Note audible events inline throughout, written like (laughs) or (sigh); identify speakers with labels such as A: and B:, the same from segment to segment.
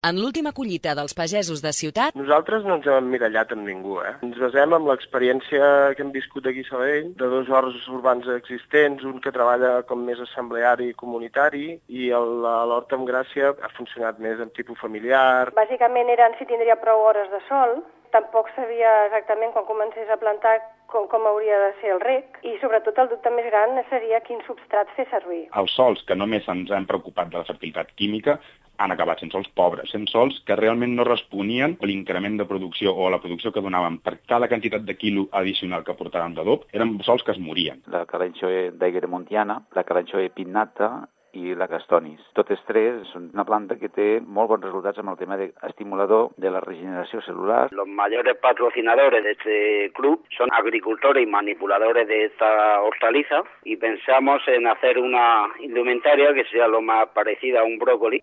A: En l'última collita dels pagesos de ciutat...
B: Nosaltres no ens hem emmirallat amb ningú, eh? Ens basem en l'experiència que hem viscut aquí a Sabadell, de dos horts urbans existents, un que treballa com més assembleari i comunitari, i l'hort amb gràcia ha funcionat més en tipus familiar.
C: Bàsicament eren si tindria prou hores de sol, tampoc sabia exactament quan comencés a plantar com, com hauria de ser el rec i sobretot el dubte més gran seria quin substrat fer servir.
D: Els sols que només ens han preocupat de la fertilitat química han acabat sent sols pobres, sent sols que realment no responien a l'increment de producció o a la producció que donaven per cada quantitat de quilo addicional que portaven d'adob, eren sols que es morien.
E: La calanxoe montiana, la calanxoe pinnata i la castonis. Totes tres són una planta que té molt bons resultats amb el tema de estimulador de la regeneració celular.
F: Los mayores patrocinadores de este club son agricultores y manipuladores de esta hortaliza y pensamos en hacer una indumentaria que sea lo más parecida a un brócoli.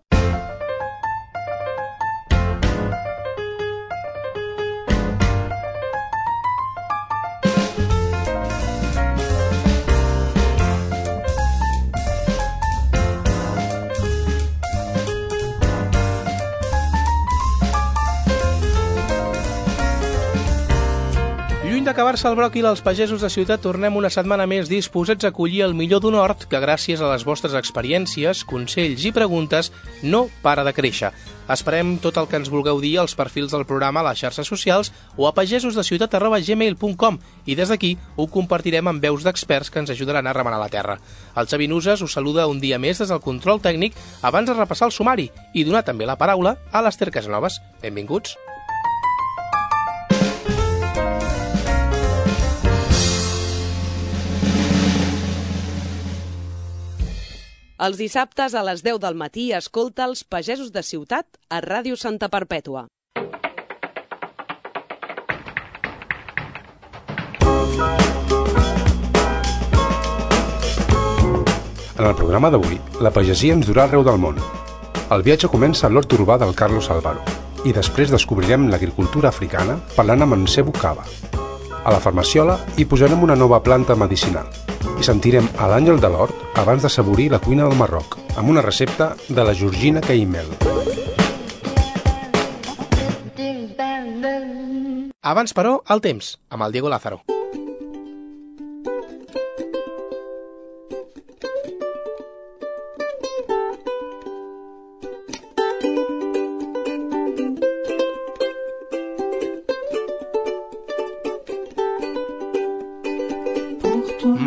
G: D'acabar-se el bròquil, els pagesos de ciutat tornem una setmana més disposats a acollir el millor d'un hort que, gràcies a les vostres experiències, consells i preguntes, no para de créixer. Esperem tot el que ens vulgueu dir als perfils del programa a les xarxes socials o a pagesosdeciutat.gmail.com i des d'aquí ho compartirem amb veus d'experts que ens ajudaran a remenar la terra. El Xavi Nuses us saluda un dia més des del control tècnic abans de repassar el sumari i donar també la paraula a l'Ester Casanovas. Benvinguts.
A: Els dissabtes a les 10 del matí escolta els pagesos de ciutat a Ràdio Santa Perpètua.
H: En el programa d'avui, la pagesia ens durà arreu del món. El viatge comença a l'hort urbà del Carlos Álvaro i després descobrirem l'agricultura africana parlant amb en Cebu Cava. A la farmaciola hi posarem una nova planta medicinal i sentirem a l'Àngel de l'Hort abans de saborir la cuina del Marroc, amb una recepta de la Georgina Caimel.
G: Abans, però, el temps, amb el Diego Lázaro.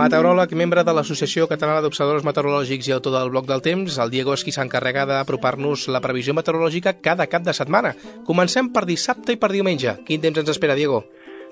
G: Meteoròleg, membre de l'Associació Catalana d'Observadors Meteorològics i autor del bloc del temps, el Diego és qui s'encarrega d'apropar-nos la previsió meteorològica cada cap de setmana. Comencem per dissabte i per diumenge. Quin temps ens espera, Diego?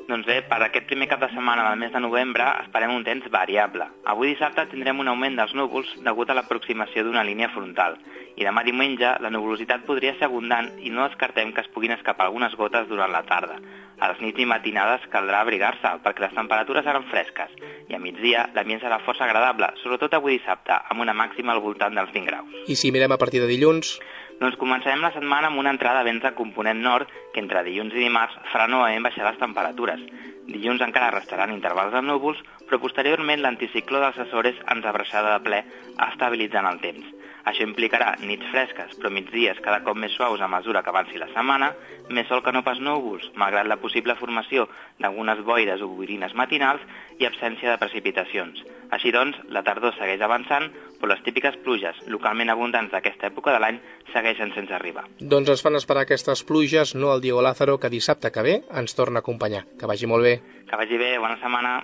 I: Doncs bé, per aquest primer cap de setmana del mes de novembre esperem un temps variable. Avui dissabte tindrem un augment dels núvols degut a l'aproximació d'una línia frontal i demà diumenge la nuvolositat podria ser abundant i no descartem que es puguin escapar algunes gotes durant la tarda. A les nits i matinades caldrà abrigar-se perquè les temperatures seran fresques i a migdia l'ambient serà força agradable, sobretot avui dissabte, amb una màxima al voltant dels 20 graus.
G: I si mirem a partir de dilluns?
I: Doncs començarem la setmana amb una entrada de vents de component nord que entre dilluns i dimarts farà novament baixar les temperatures. Dilluns encara restaran intervals de núvols, però posteriorment l'anticicló dels Açores ens abraçarà de ple estabilitzant el temps. Això implicarà nits fresques, però migdies cada cop més suaus a mesura que avanci la setmana, més sol que no pas núvols, malgrat la possible formació d'algunes boires o boirines matinals i absència de precipitacions. Així doncs, la tardor segueix avançant, però les típiques pluges, localment abundants d'aquesta època de l'any, segueixen sense arribar.
G: Doncs ens fan esperar aquestes pluges, no el Diego Lázaro, que dissabte que ve ens torna a acompanyar. Que vagi molt bé.
I: Que vagi bé, bona setmana.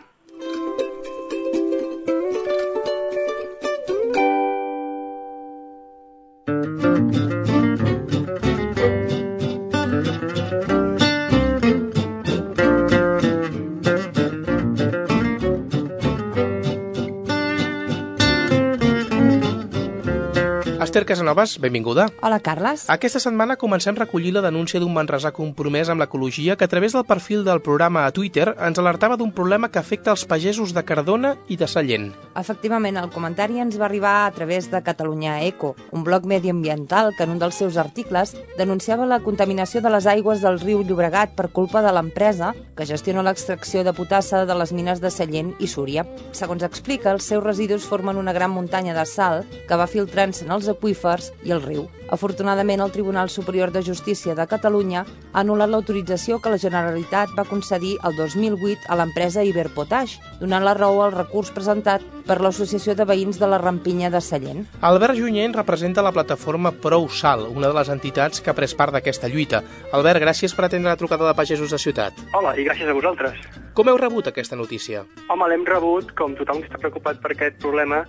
G: Esther Casanovas, benvinguda.
J: Hola, Carles.
G: Aquesta setmana comencem a recollir la denúncia d'un manresà compromès amb l'ecologia que a través del perfil del programa a Twitter ens alertava d'un problema que afecta els pagesos de Cardona i de Sallent.
J: Efectivament, el comentari ens va arribar a través de Catalunya Eco, un blog mediambiental que en un dels seus articles denunciava la contaminació de les aigües del riu Llobregat per culpa de l'empresa que gestiona l'extracció de potassa de les mines de Sallent i Súria. Segons explica, els seus residus formen una gran muntanya de sal que va filtrant-se en els aqüífers aqüífers i el riu. Afortunadament, el Tribunal Superior de Justícia de Catalunya ha anul·lat l'autorització que la Generalitat va concedir el 2008 a l'empresa Iberpotash, donant la raó al recurs presentat per l'Associació de Veïns de la Rampinya de Sallent.
G: Albert Junyent representa la plataforma Prou Sal, una de les entitats que ha pres part d'aquesta lluita. Albert, gràcies per atendre la trucada de pagesos de ciutat.
K: Hola, i gràcies a vosaltres.
G: Com heu rebut aquesta notícia?
K: Home, l'hem rebut, com tothom que està preocupat per aquest problema,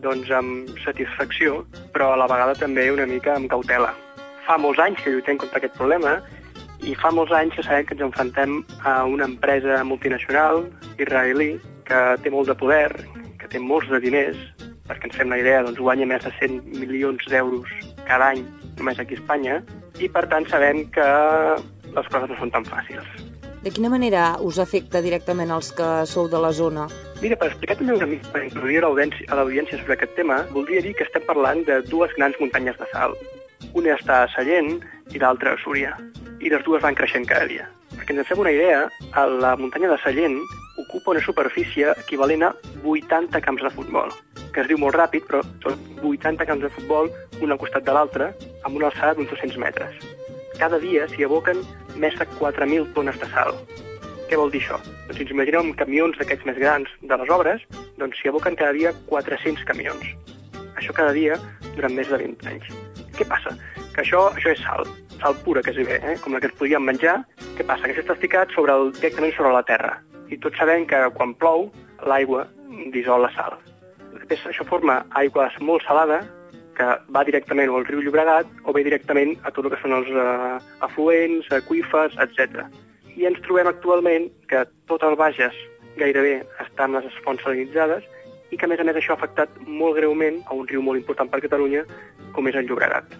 K: doncs amb satisfacció, però a la vegada també una mica amb cautela. Fa molts anys que lluitem contra aquest problema i fa molts anys que sabem que ens enfrontem a una empresa multinacional israelí que té molt de poder, que té molts de diners, perquè ens fem la idea, doncs guanya més de 100 milions d'euros cada any només aquí a Espanya, i per tant sabem que les coses no són tan fàcils.
J: De quina manera us afecta directament els que sou de la zona?
K: Mira, per explicar també una mica, per introduir a l'audiència sobre aquest tema, voldria dir que estem parlant de dues grans muntanyes de sal. Una està a Sallent i l'altra a Súria, i les dues van creixent cada dia. Perquè ens en fem una idea, a la muntanya de Sallent ocupa una superfície equivalent a 80 camps de futbol, que es diu molt ràpid, però són 80 camps de futbol un al costat de l'altre, amb una alçada d'uns 200 metres. Cada dia s'hi aboquen més de 4.000 tones de sal. Què vol dir això? Doncs si ens imaginem camions d'aquests més grans de les obres, doncs s'hi aboquen cada dia 400 camions. Això cada dia durant més de 20 anys. Què passa? Que això, això és sal, sal pura que es ve, eh? com la que ens podíem menjar. Què passa? Que això està ficat sobre el, directament sobre la terra. I tots sabem que quan plou, l'aigua dissol la sal. Després això forma aigua molt salada, que va directament al riu Llobregat o bé directament a tot el que són els uh, afluents, aqüífers, etc. I ens trobem actualment que tot el Bages gairebé està en les fonts salinitzades i que, a més a més, això ha afectat molt greument a un riu molt important per Catalunya, com és el Llobregat.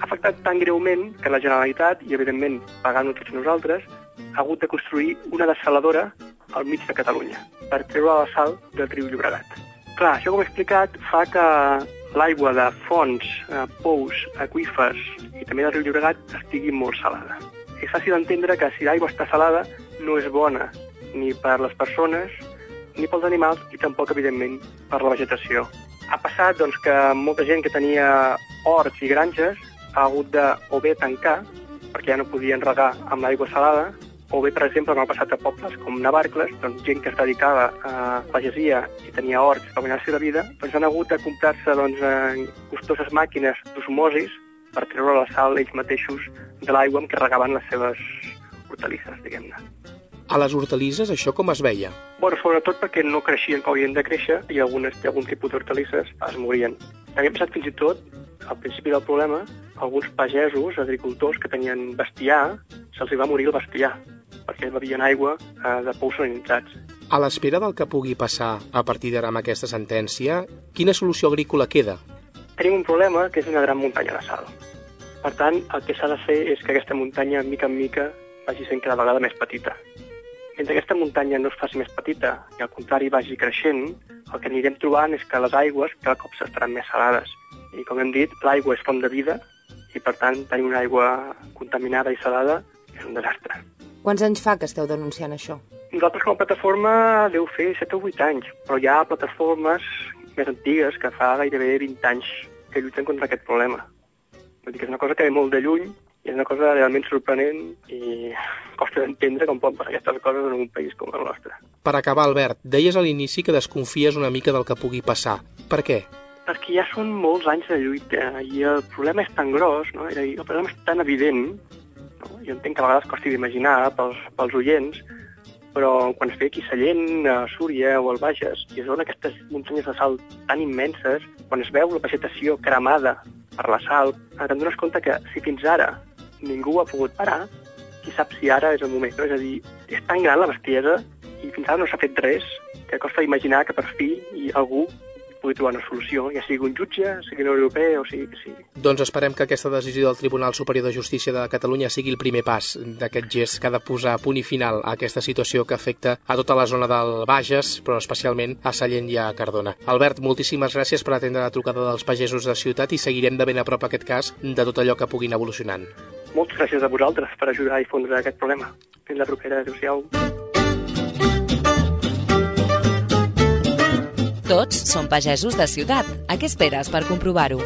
K: Ha afectat tan greument que la Generalitat, i evidentment pagant-ho tots nosaltres, ha hagut de construir una desaladora al mig de Catalunya per treure la sal del riu Llobregat. Clar, això com he explicat fa que l'aigua de fonts, eh, pous, aqüífers i també del riu Llobregat estigui molt salada. És fàcil d'entendre que si l'aigua està salada no és bona ni per les persones ni pels animals i tampoc, evidentment, per la vegetació. Ha passat doncs, que molta gent que tenia horts i granges ha hagut de o bé tancar, perquè ja no podien regar amb l'aigua salada, o bé, per exemple, m'ha passat a pobles com Navarcles, doncs gent que es dedicava a pagesia i tenia horts per guanyar-se la vida, doncs han hagut de comprar-se doncs, costoses màquines d'osmosis per treure la sal ells mateixos de l'aigua amb què regaven les seves hortalisses, diguem-ne.
G: A les hortalisses això com es veia?
K: Bueno, sobretot perquè no creixien com havien de créixer i algunes, algun tipus d'hortalisses es morien. També ha passat fins i tot, al principi del problema, alguns pagesos, agricultors que tenien bestiar, se'ls va morir el bestiar perquè bevien aigua eh, de pous salinitzats.
G: A l'espera del que pugui passar a partir d'ara amb aquesta sentència, quina solució agrícola queda?
K: Tenim un problema que és una gran muntanya de sal. Per tant, el que s'ha de fer és que aquesta muntanya, mica en mica, vagi sent cada vegada més petita. Mentre aquesta muntanya no es faci més petita i al contrari vagi creixent, el que anirem trobant és que les aigües cada cop s'estaran més salades. I com hem dit, l'aigua és font de vida i per tant tenir una aigua contaminada i salada és un desastre.
J: Quants anys fa que esteu denunciant això?
K: Nosaltres com a plataforma deu fer 7 o 8 anys, però hi ha plataformes més antigues que fa gairebé 20 anys que lluiten contra aquest problema. Vull dir que és una cosa que ve molt de lluny i és una cosa realment sorprenent i costa d'entendre com poden passar aquestes coses en un país com el nostre.
G: Per acabar, Albert, deies a l'inici que desconfies una mica del que pugui passar. Per què?
K: Perquè ja són molts anys de lluita i el problema és tan gros, no? És a dir, el problema és tan evident? Jo entenc que a vegades costi d'imaginar pels, pels oients, però quan es ve aquí Sallent, a Súria o al Bages, i es veuen aquestes muntanyes de sal tan immenses, quan es veu la vegetació cremada per la sal, te'n dones compte que si fins ara ningú ha pogut parar, qui sap si ara és el moment. No? És a dir, és tan gran la bestiesa i fins ara no s'ha fet res que costa imaginar que per fi i algú pugui trobar una solució, ja sigui un jutge, sigui una europea o sigui que sigui.
G: Doncs esperem que aquesta decisió del Tribunal Superior de Justícia de Catalunya sigui el primer pas d'aquest gest que ha de posar punt i final a aquesta situació que afecta a tota la zona del Bages, però especialment a Sallent i a Cardona. Albert, moltíssimes gràcies per atendre la trucada dels pagesos de ciutat i seguirem de ben a prop aquest cas de tot allò que puguin evolucionant.
K: Moltes gràcies a vosaltres per ajudar a difondre aquest problema. Fins la propera. Adéu-siau.
L: Tots són pagesos de ciutat. A què esperes per comprovar-ho?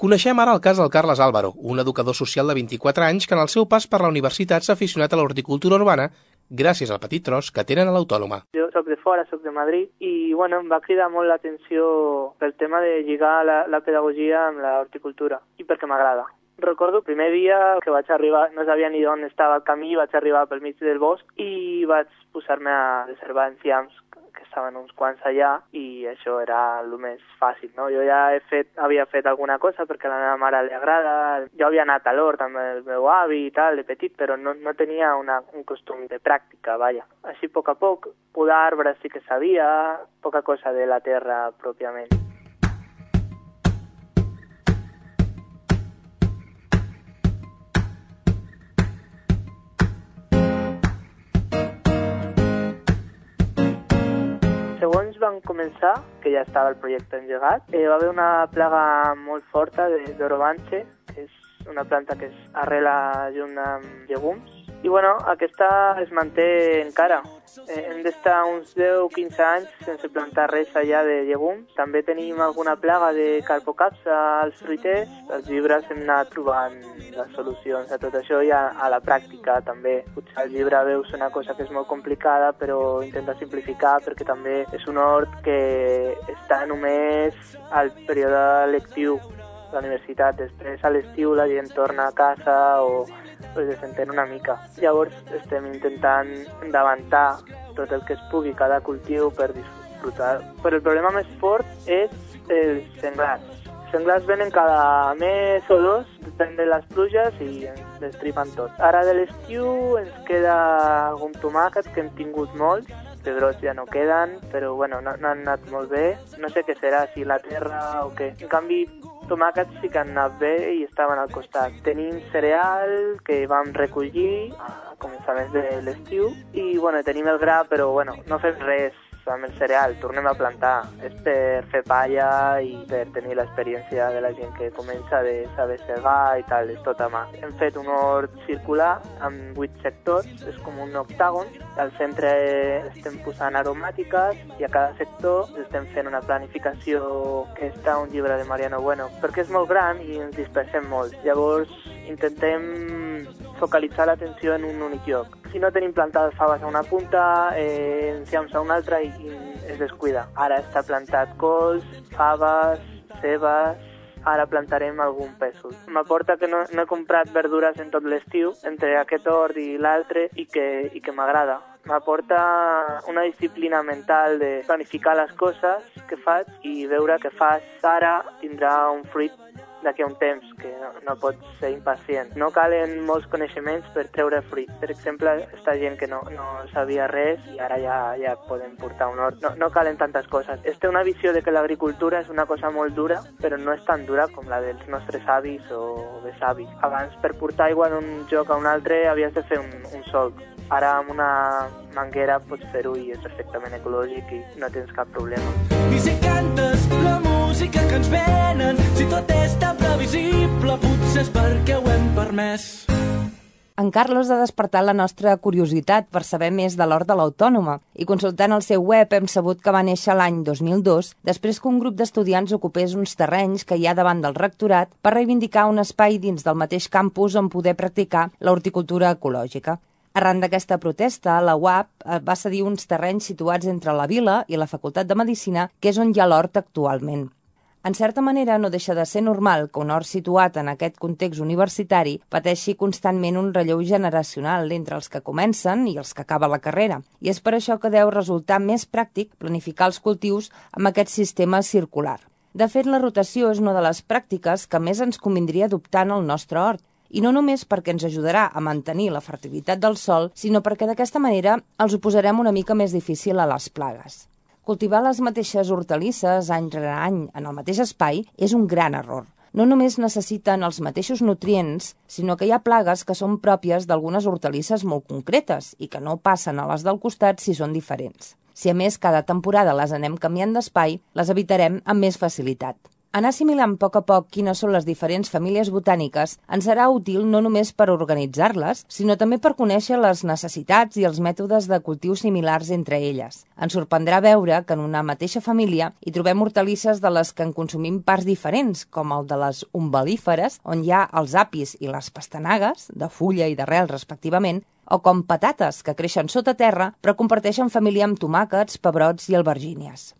G: Coneixem ara el cas del Carles Álvaro, un educador social de 24 anys que en el seu pas per la universitat s'ha aficionat a l'horticultura urbana gràcies al petit tros que tenen a l'autònoma.
L: Jo sóc de fora, sóc de Madrid, i bueno, em va cridar molt l'atenció pel tema de lligar la, la pedagogia amb l'horticultura, i perquè m'agrada. Recordo el primer dia que vaig arribar, no sabia ni d'on estava el camí, vaig arribar pel mig del bosc i vaig posar-me a reservar enciams estaven uns quants allà i això era el més fàcil, no? Jo ja he fet, havia fet alguna cosa perquè a la meva mare li agrada, jo havia anat a l'hort amb el meu avi i tal, de petit, però no, no tenia una, un costum de pràctica, vaja. Així, a poc a poc, podar arbres sí que sabia, poca cosa de la terra pròpiament. Segons van començar, que ja estava el projecte engegat, eh, va haver una plaga molt forta d'orobanche, que és una planta que es arrela junt amb llegums, i bueno, aquesta es manté encara. Eh, hem d'estar uns 10-15 anys sense plantar res allà de llegums. També tenim alguna plaga de carpocapsa als fruiters. Els llibres hem anat trobant les solucions a tot això i a, a la pràctica també. Potser al llibre veus una cosa que és molt complicada però intenta simplificar perquè també és un hort que està només al període lectiu la universitat. Després a l'estiu la gent torna a casa o pues, desentén una mica. Llavors estem intentant endavantar tot el que es pugui cada cultiu per disfrutar. Però el problema més fort és els senglars. Els senglars venen cada mes o dos, depèn de les pluges i ens destripen tot. Ara de l'estiu ens queda algun tomàquet que hem tingut molts, pedrots ja no queden, però bueno, no, no han anat molt bé. No sé què serà, si la terra o què. En canvi, tomàquets sí que han anat bé i estaven al costat. Tenim cereal que vam recollir a començaments de l'estiu i bueno, tenim el gra però bueno, no fem res amb el cereal, tornem a plantar. És per fer palla i per tenir l'experiència de la gent que comença de saber segar i tal, és tot a mà. Hem fet un hort circular amb vuit sectors, és com un octàgon. Al centre estem posant aromàtiques i a cada sector estem fent una planificació que està un llibre de Mariano Bueno, perquè és molt gran i ens dispersem molt. Llavors intentem focalitzar l'atenció en un únic lloc. Si no tenim plantades faves a una punta, eh, enciams a una altra i, es descuida. Ara està plantat cols, faves, cebes, ara plantarem algun pèsol. M'aporta que no, no he comprat verdures en tot l'estiu, entre aquest hort i l'altre, i que, i que m'agrada. M'aporta una disciplina mental de planificar les coses que faig i veure que fas ara tindrà un fruit d'aquí a un temps, que no, no pots ser impacient. No calen molts coneixements per treure fruit. Per exemple, esta gent que no, no sabia res i ara ja, ja poden portar un hort. No, no calen tantes coses. Es té una visió de que l'agricultura és una cosa molt dura, però no és tan dura com la dels nostres avis o besavis. Abans, per portar aigua d'un lloc a un altre, havies de fer un, un solc. Ara amb una manguera pots fer-ho i és perfectament ecològic i no tens cap problema.
M: I si cantes la música que ens venen, si tot és tan previsible, potser és perquè ho hem permès.
J: En Carlos ha despertat la nostra curiositat per saber més de l'hort de l'Autònoma i consultant el seu web hem sabut que va néixer l'any 2002 després que un grup d'estudiants ocupés uns terrenys que hi ha davant del rectorat per reivindicar un espai dins del mateix campus on poder practicar l'horticultura ecològica. Arran d'aquesta protesta, la UAP eh, va cedir uns terrenys situats entre la vila i la Facultat de Medicina, que és on hi ha l'hort actualment. En certa manera, no deixa de ser normal que un hort situat en aquest context universitari pateixi constantment un relleu generacional entre els que comencen i els que acaben la carrera, i és per això que deu resultar més pràctic planificar els cultius amb aquest sistema circular. De fet, la rotació és una de les pràctiques que més ens convindria adoptar en el nostre hort, i no només perquè ens ajudarà a mantenir la fertilitat del sol, sinó perquè d'aquesta manera els ho posarem una mica més difícil a les plagues. Cultivar les mateixes hortalisses any rere any en el mateix espai és un gran error. No només necessiten els mateixos nutrients, sinó que hi ha plagues que són pròpies d'algunes hortalisses molt concretes i que no passen a les del costat si són diferents. Si a més cada temporada les anem canviant d'espai, les evitarem amb més facilitat. Anar assimilant a poc a poc quines són les diferents famílies botàniques ens serà útil no només per organitzar-les, sinó també per conèixer les necessitats i els mètodes de cultiu similars entre elles. Ens sorprendrà veure que en una mateixa família hi trobem hortalisses de les que en consumim parts diferents, com el de les umbel·líferes, on hi ha els apis i les pastanagues, de fulla i d'arrel respectivament, o com patates, que creixen sota terra però comparteixen família amb tomàquets, pebrots i albergínies.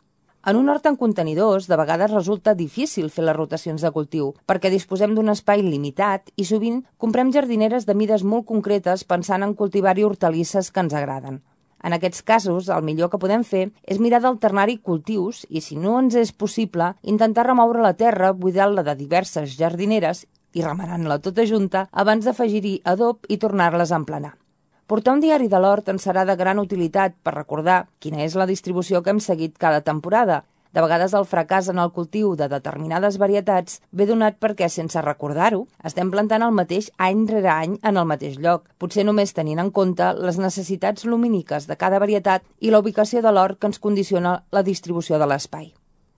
J: En un hort en contenidors, de vegades resulta difícil fer les rotacions de cultiu, perquè disposem d'un espai limitat i sovint comprem jardineres de mides molt concretes pensant en cultivar-hi hortalisses que ens agraden. En aquests casos, el millor que podem fer és mirar d'alternar-hi cultius i, si no ens és possible, intentar remoure la terra buidant-la de diverses jardineres i remenant-la tota junta abans d'afegir-hi adob i tornar-les a emplenar. Portar un diari de l'hort ens serà de gran utilitat per recordar quina és la distribució que hem seguit cada temporada. De vegades el fracàs en el cultiu de determinades varietats ve donat perquè, sense recordar-ho, estem plantant el mateix any rere any en el mateix lloc, potser només tenint en compte les necessitats lumíniques de cada varietat i la ubicació de l'hort que ens condiciona la distribució de l'espai.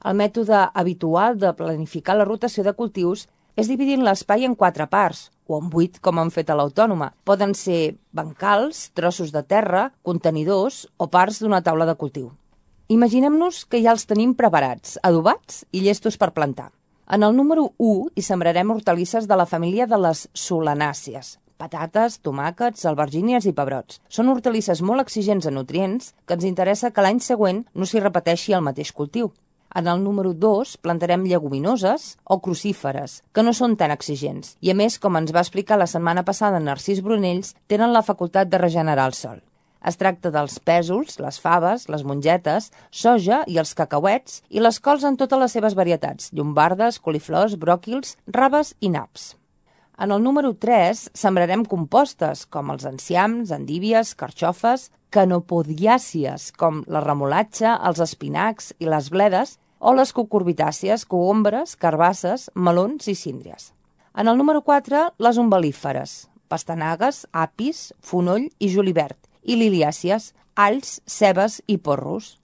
J: El mètode habitual de planificar la rotació de cultius és dividint l'espai en quatre parts, o en vuit, com han fet a l'autònoma. Poden ser bancals, trossos de terra, contenidors o parts d'una taula de cultiu. Imaginem-nos que ja els tenim preparats, adobats i llestos per plantar. En el número 1 hi sembrarem hortalisses de la família de les solanàcies, patates, tomàquets, albergínies i pebrots. Són hortalisses molt exigents en nutrients que ens interessa que l'any següent no s'hi repeteixi el mateix cultiu. En el número 2 plantarem lleguminoses o crucíferes, que no són tan exigents, i a més, com ens va explicar la setmana passada Narcís Brunells, tenen la facultat de regenerar el sol. Es tracta dels pèsols, les faves, les mongetes, soja i els cacauets i les cols en totes les seves varietats, llombardes, coliflors, bròquils, raves i naps. En el número 3 sembrarem compostes, com els enciams, endívies, carxofes, canopodiàcies, com la remolatxa, els espinacs i les bledes, o les cucurbitàcies, cogombres, carbasses, melons i síndries. En el número 4, les umbel·líferes, pastanagues, apis, fonoll i julivert, i liliàcies, alls, cebes i porros.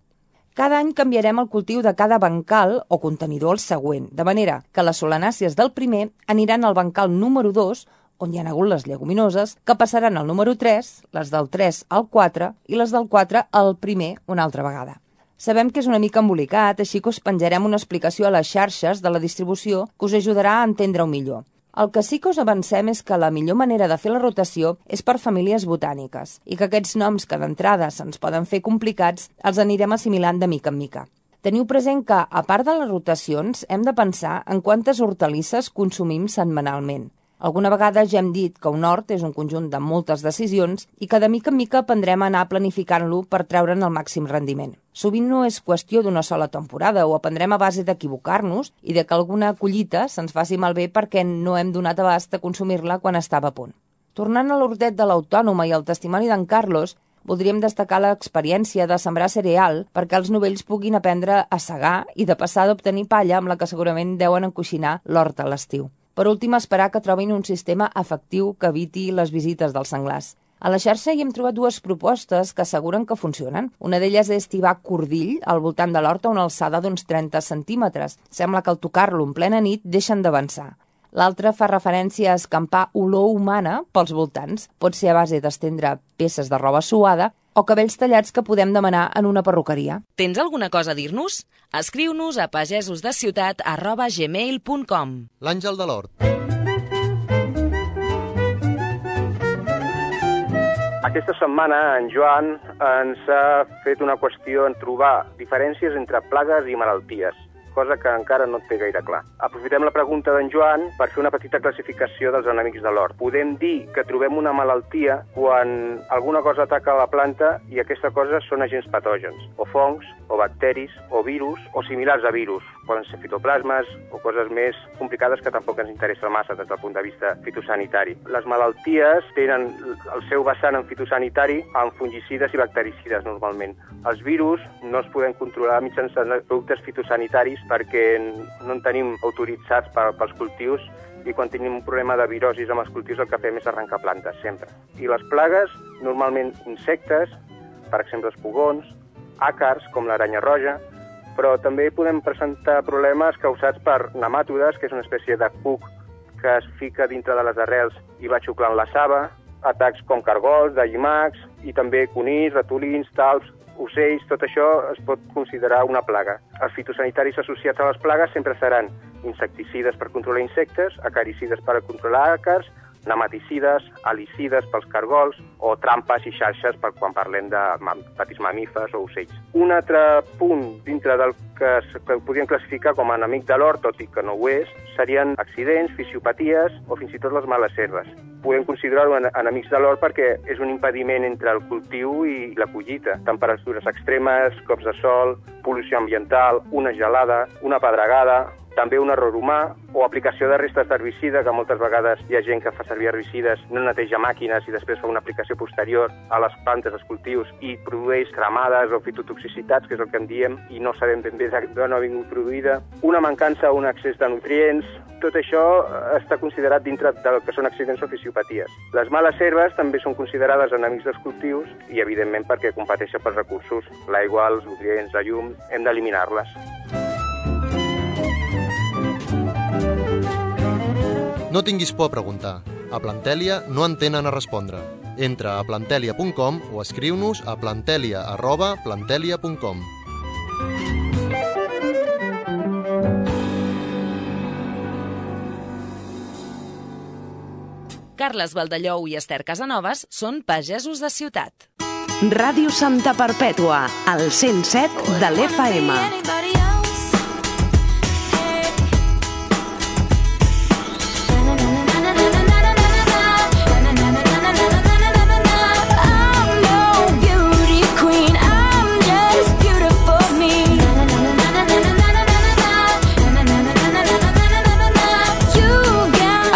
J: Cada any canviarem el cultiu de cada bancal o contenidor al següent, de manera que les solanàcies del primer aniran al bancal número 2, on hi ha hagut les lleguminoses, que passaran al número 3, les del 3 al 4 i les del 4 al primer una altra vegada. Sabem que és una mica embolicat, així que us penjarem una explicació a les xarxes de la distribució que us ajudarà a entendre-ho millor. El que sí que us avancem és que la millor manera de fer la rotació és per famílies botàniques i que aquests noms que d'entrada se'ns poden fer complicats els anirem assimilant de mica en mica. Teniu present que, a part de les rotacions, hem de pensar en quantes hortalisses consumim setmanalment. Alguna vegada ja hem dit que un hort és un conjunt de moltes decisions i que de mica en mica aprendrem a anar planificant-lo per treure'n el màxim rendiment. Sovint no és qüestió d'una sola temporada, o aprendrem a base d'equivocar-nos i de que alguna collita se'ns faci malbé perquè no hem donat abast a consumir-la quan estava a punt. Tornant a l'hortet de l'autònoma i al testimoni d'en Carlos, voldríem destacar l'experiència de sembrar cereal perquè els novells puguin aprendre a segar i de passar d'obtenir palla amb la que segurament deuen encoixinar l'hort a l'estiu. Per últim, esperar que trobin un sistema efectiu que eviti les visites dels senglars. A la xarxa hi hem trobat dues propostes que asseguren que funcionen. Una d'elles és tibar cordill al voltant de l'horta una alçada d'uns 30 centímetres. Sembla que al tocar-lo en plena nit deixen d'avançar. L'altra fa referència a escampar olor humana pels voltants. Pot ser a base d'estendre peces de roba suada o cabells tallats que podem demanar en una perruqueria.
A: Tens alguna cosa a dir-nos? Escriu-nos a pagesosdeciutat arroba gmail.com
N: L'Àngel de l'Hort.
B: Aquesta setmana en Joan ens ha fet una qüestió en trobar diferències entre plagues i malalties cosa que encara no té gaire clar. Aprofitem la pregunta d'en Joan per fer una petita classificació dels enemics de l'hort. Podem dir que trobem una malaltia quan alguna cosa ataca la planta i aquesta cosa són agents patògens, o fongs, o bacteris, o virus, o similars a virus. Poden ser fitoplasmes o coses més complicades que tampoc ens interessa massa des del punt de vista fitosanitari. Les malalties tenen el seu vessant en fitosanitari amb fungicides i bactericides normalment. Els virus no es poden controlar mitjançant productes fitosanitaris perquè no en tenim autoritzats per, pels cultius i quan tenim un problema de virosis amb els cultius el que fem és arrencar plantes, sempre. I les plagues, normalment insectes, per exemple els pugons, àcars, com l'aranya roja, però també podem presentar problemes causats per nematodes, que és una espècie de cuc que es fica dintre de les arrels i va xuclant la saba, atacs com cargols, de llimacs, i també conills, ratolins, talps, ocells, tot això es pot considerar una plaga. Els fitosanitaris associats a les plagues sempre seran insecticides per controlar insectes, acaricides per controlar àcars, nematicides, alicides pels cargols o trampes i xarxes per quan parlem de petits mamífers o ocells. Un altre punt dintre del que, que podríem classificar com a enemic de l'hort, tot i que no ho és, serien accidents, fisiopaties o fins i tot les males herbes. Podem considerar-ho enemics de l'hort perquè és un impediment entre el cultiu i la collita. Temperatures extremes, cops de sol, pol·lució ambiental, una gelada, una pedregada, també un error humà o aplicació de restes d'herbicida, que moltes vegades hi ha gent que fa servir herbicides, no neteja màquines i després fa una aplicació posterior a les plantes, als cultius, i produeix cremades o fitotoxicitats, que és el que en diem, i no sabem ben bé d'on ha vingut produïda. Una mancança o un excés de nutrients, tot això està considerat dintre del que són accidents o fisiopaties. Les males herbes també són considerades enemics dels cultius i, evidentment, perquè competeixen pels recursos, l'aigua, els nutrients, la llum, hem d'eliminar-les.
N: No tinguis por a preguntar. A Plantèlia no en tenen a respondre. Entra a plantelia.com o escriu-nos a plantelia arroba plantelia.com.
A: Carles Valdellou i Esther Casanovas són pagesos de ciutat. Ràdio Santa Perpètua, al 107 de l'FM.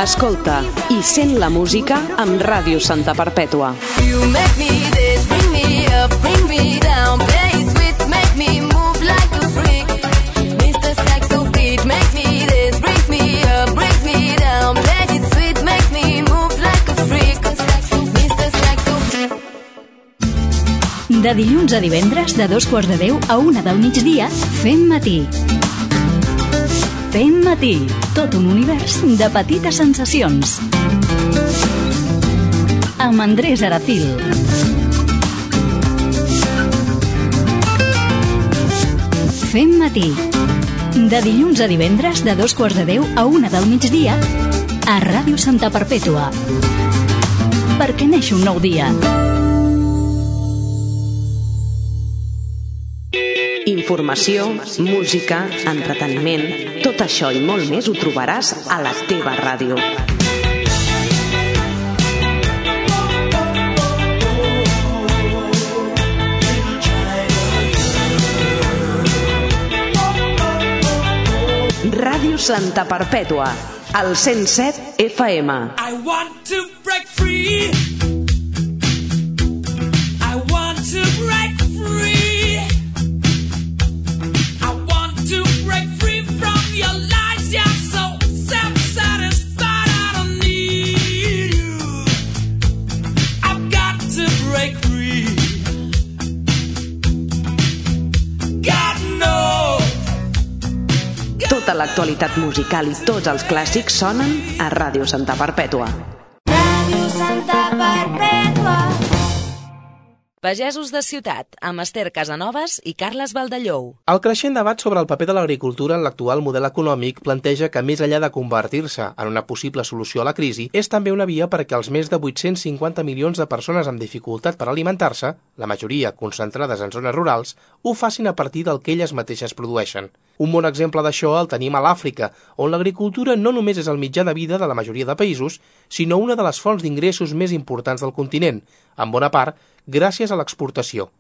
A: Escolta i sent la música amb Ràdio Santa Perpètua.
O: You make me this, bring me up, bring me down, play sweet, make me move like a freak. Mr. Saxo beat, make me this, brings me up, brings me down, play it sweet, make me move like a freak. Mr. Saxo
P: De dilluns a divendres, de dos quarts de deu a una del migdia, fem matí. Fem matí, tot un univers de petites sensacions. Amb Andrés Aracil. Fem matí. De dilluns a divendres, de dos quarts de deu a una del migdia, a Ràdio Santa Perpètua. Perquè neix un nou dia.
A: Informació, música, entreteniment, tot això i molt més ho trobaràs a la teva ràdio. Ràdio Santa Perpètua, al 107 FM.
M: I want to break free.
A: L'actualitat musical i tots els clàssics sonen a Ràdio Santa Perpètua. Pagesos de ciutat, amb Esther Casanovas i Carles Valdellou.
G: El creixent debat sobre el paper de l'agricultura en l'actual model econòmic planteja que, més enllà de convertir-se en una possible solució a la crisi, és també una via perquè els més de 850 milions de persones amb dificultat per alimentar-se, la majoria concentrades en zones rurals, ho facin a partir del que elles mateixes produeixen. Un bon exemple d'això el tenim a l'Àfrica, on l'agricultura no només és el mitjà de vida de la majoria de països, sinó una de les fonts d'ingressos més importants del continent, en bona part gràcies a l'exportació.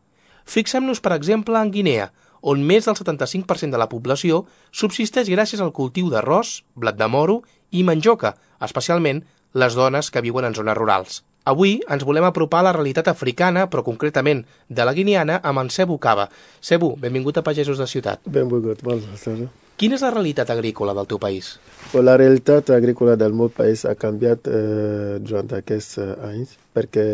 G: Fixem-nos, per exemple, en Guinea, on més del 75% de la població subsisteix gràcies al cultiu d'arròs, blat de moro i mandioca, especialment les dones que viuen en zones rurals. Avui ens volem apropar a la realitat africana, però concretament de la guineana, amb en Cebu Cava. Cebu, benvingut a Pagesos de Ciutat.
Q: Benvingut, bona tarda.
G: Quina és la realitat agrícola del teu país?
Q: La realitat agrícola del meu país ha canviat eh, durant aquests eh, anys perquè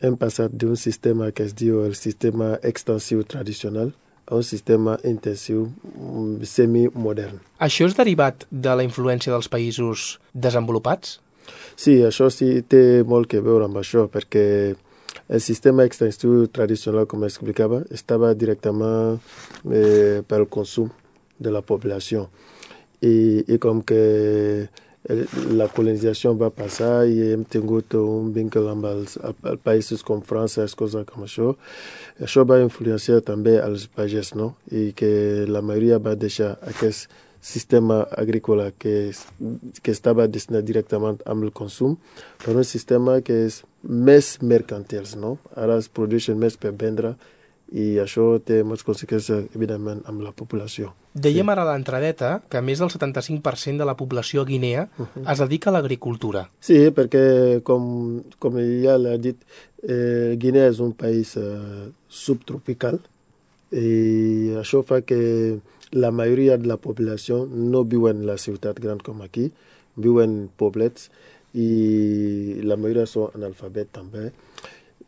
Q: hem passat d'un sistema que es diu el sistema extensiu tradicional a un sistema intensiu mm, semi-modern.
G: Això és derivat de la influència dels països desenvolupats?
Q: Sí, això sí té molt que veure amb això, perquè el sistema extensiu tradicional, com explicava, estava directament eh, pel consum de la població. I, i com que la colonització va passar i hem tingut un vincle amb els, els països com França, coses com això, això va influenciar també els pagès, no? I que la majoria va deixar aquest sistema agrícola que, que estava destinat directament amb el consum per un sistema que és més mercantil, no? Ara es produeixen més per vendre i això té moltes conseqüències, evidentment, amb la població.
G: Dèiem ara a l'entradeta que més del 75% de la població a Guinea es dedica a l'agricultura.
Q: Sí, perquè, com, com ja l'ha dit, eh, Guinea és un país eh, subtropical i això fa que la majoria de la població no viu en la ciutat gran com aquí, viu en poblets i la majoria són analfabets també.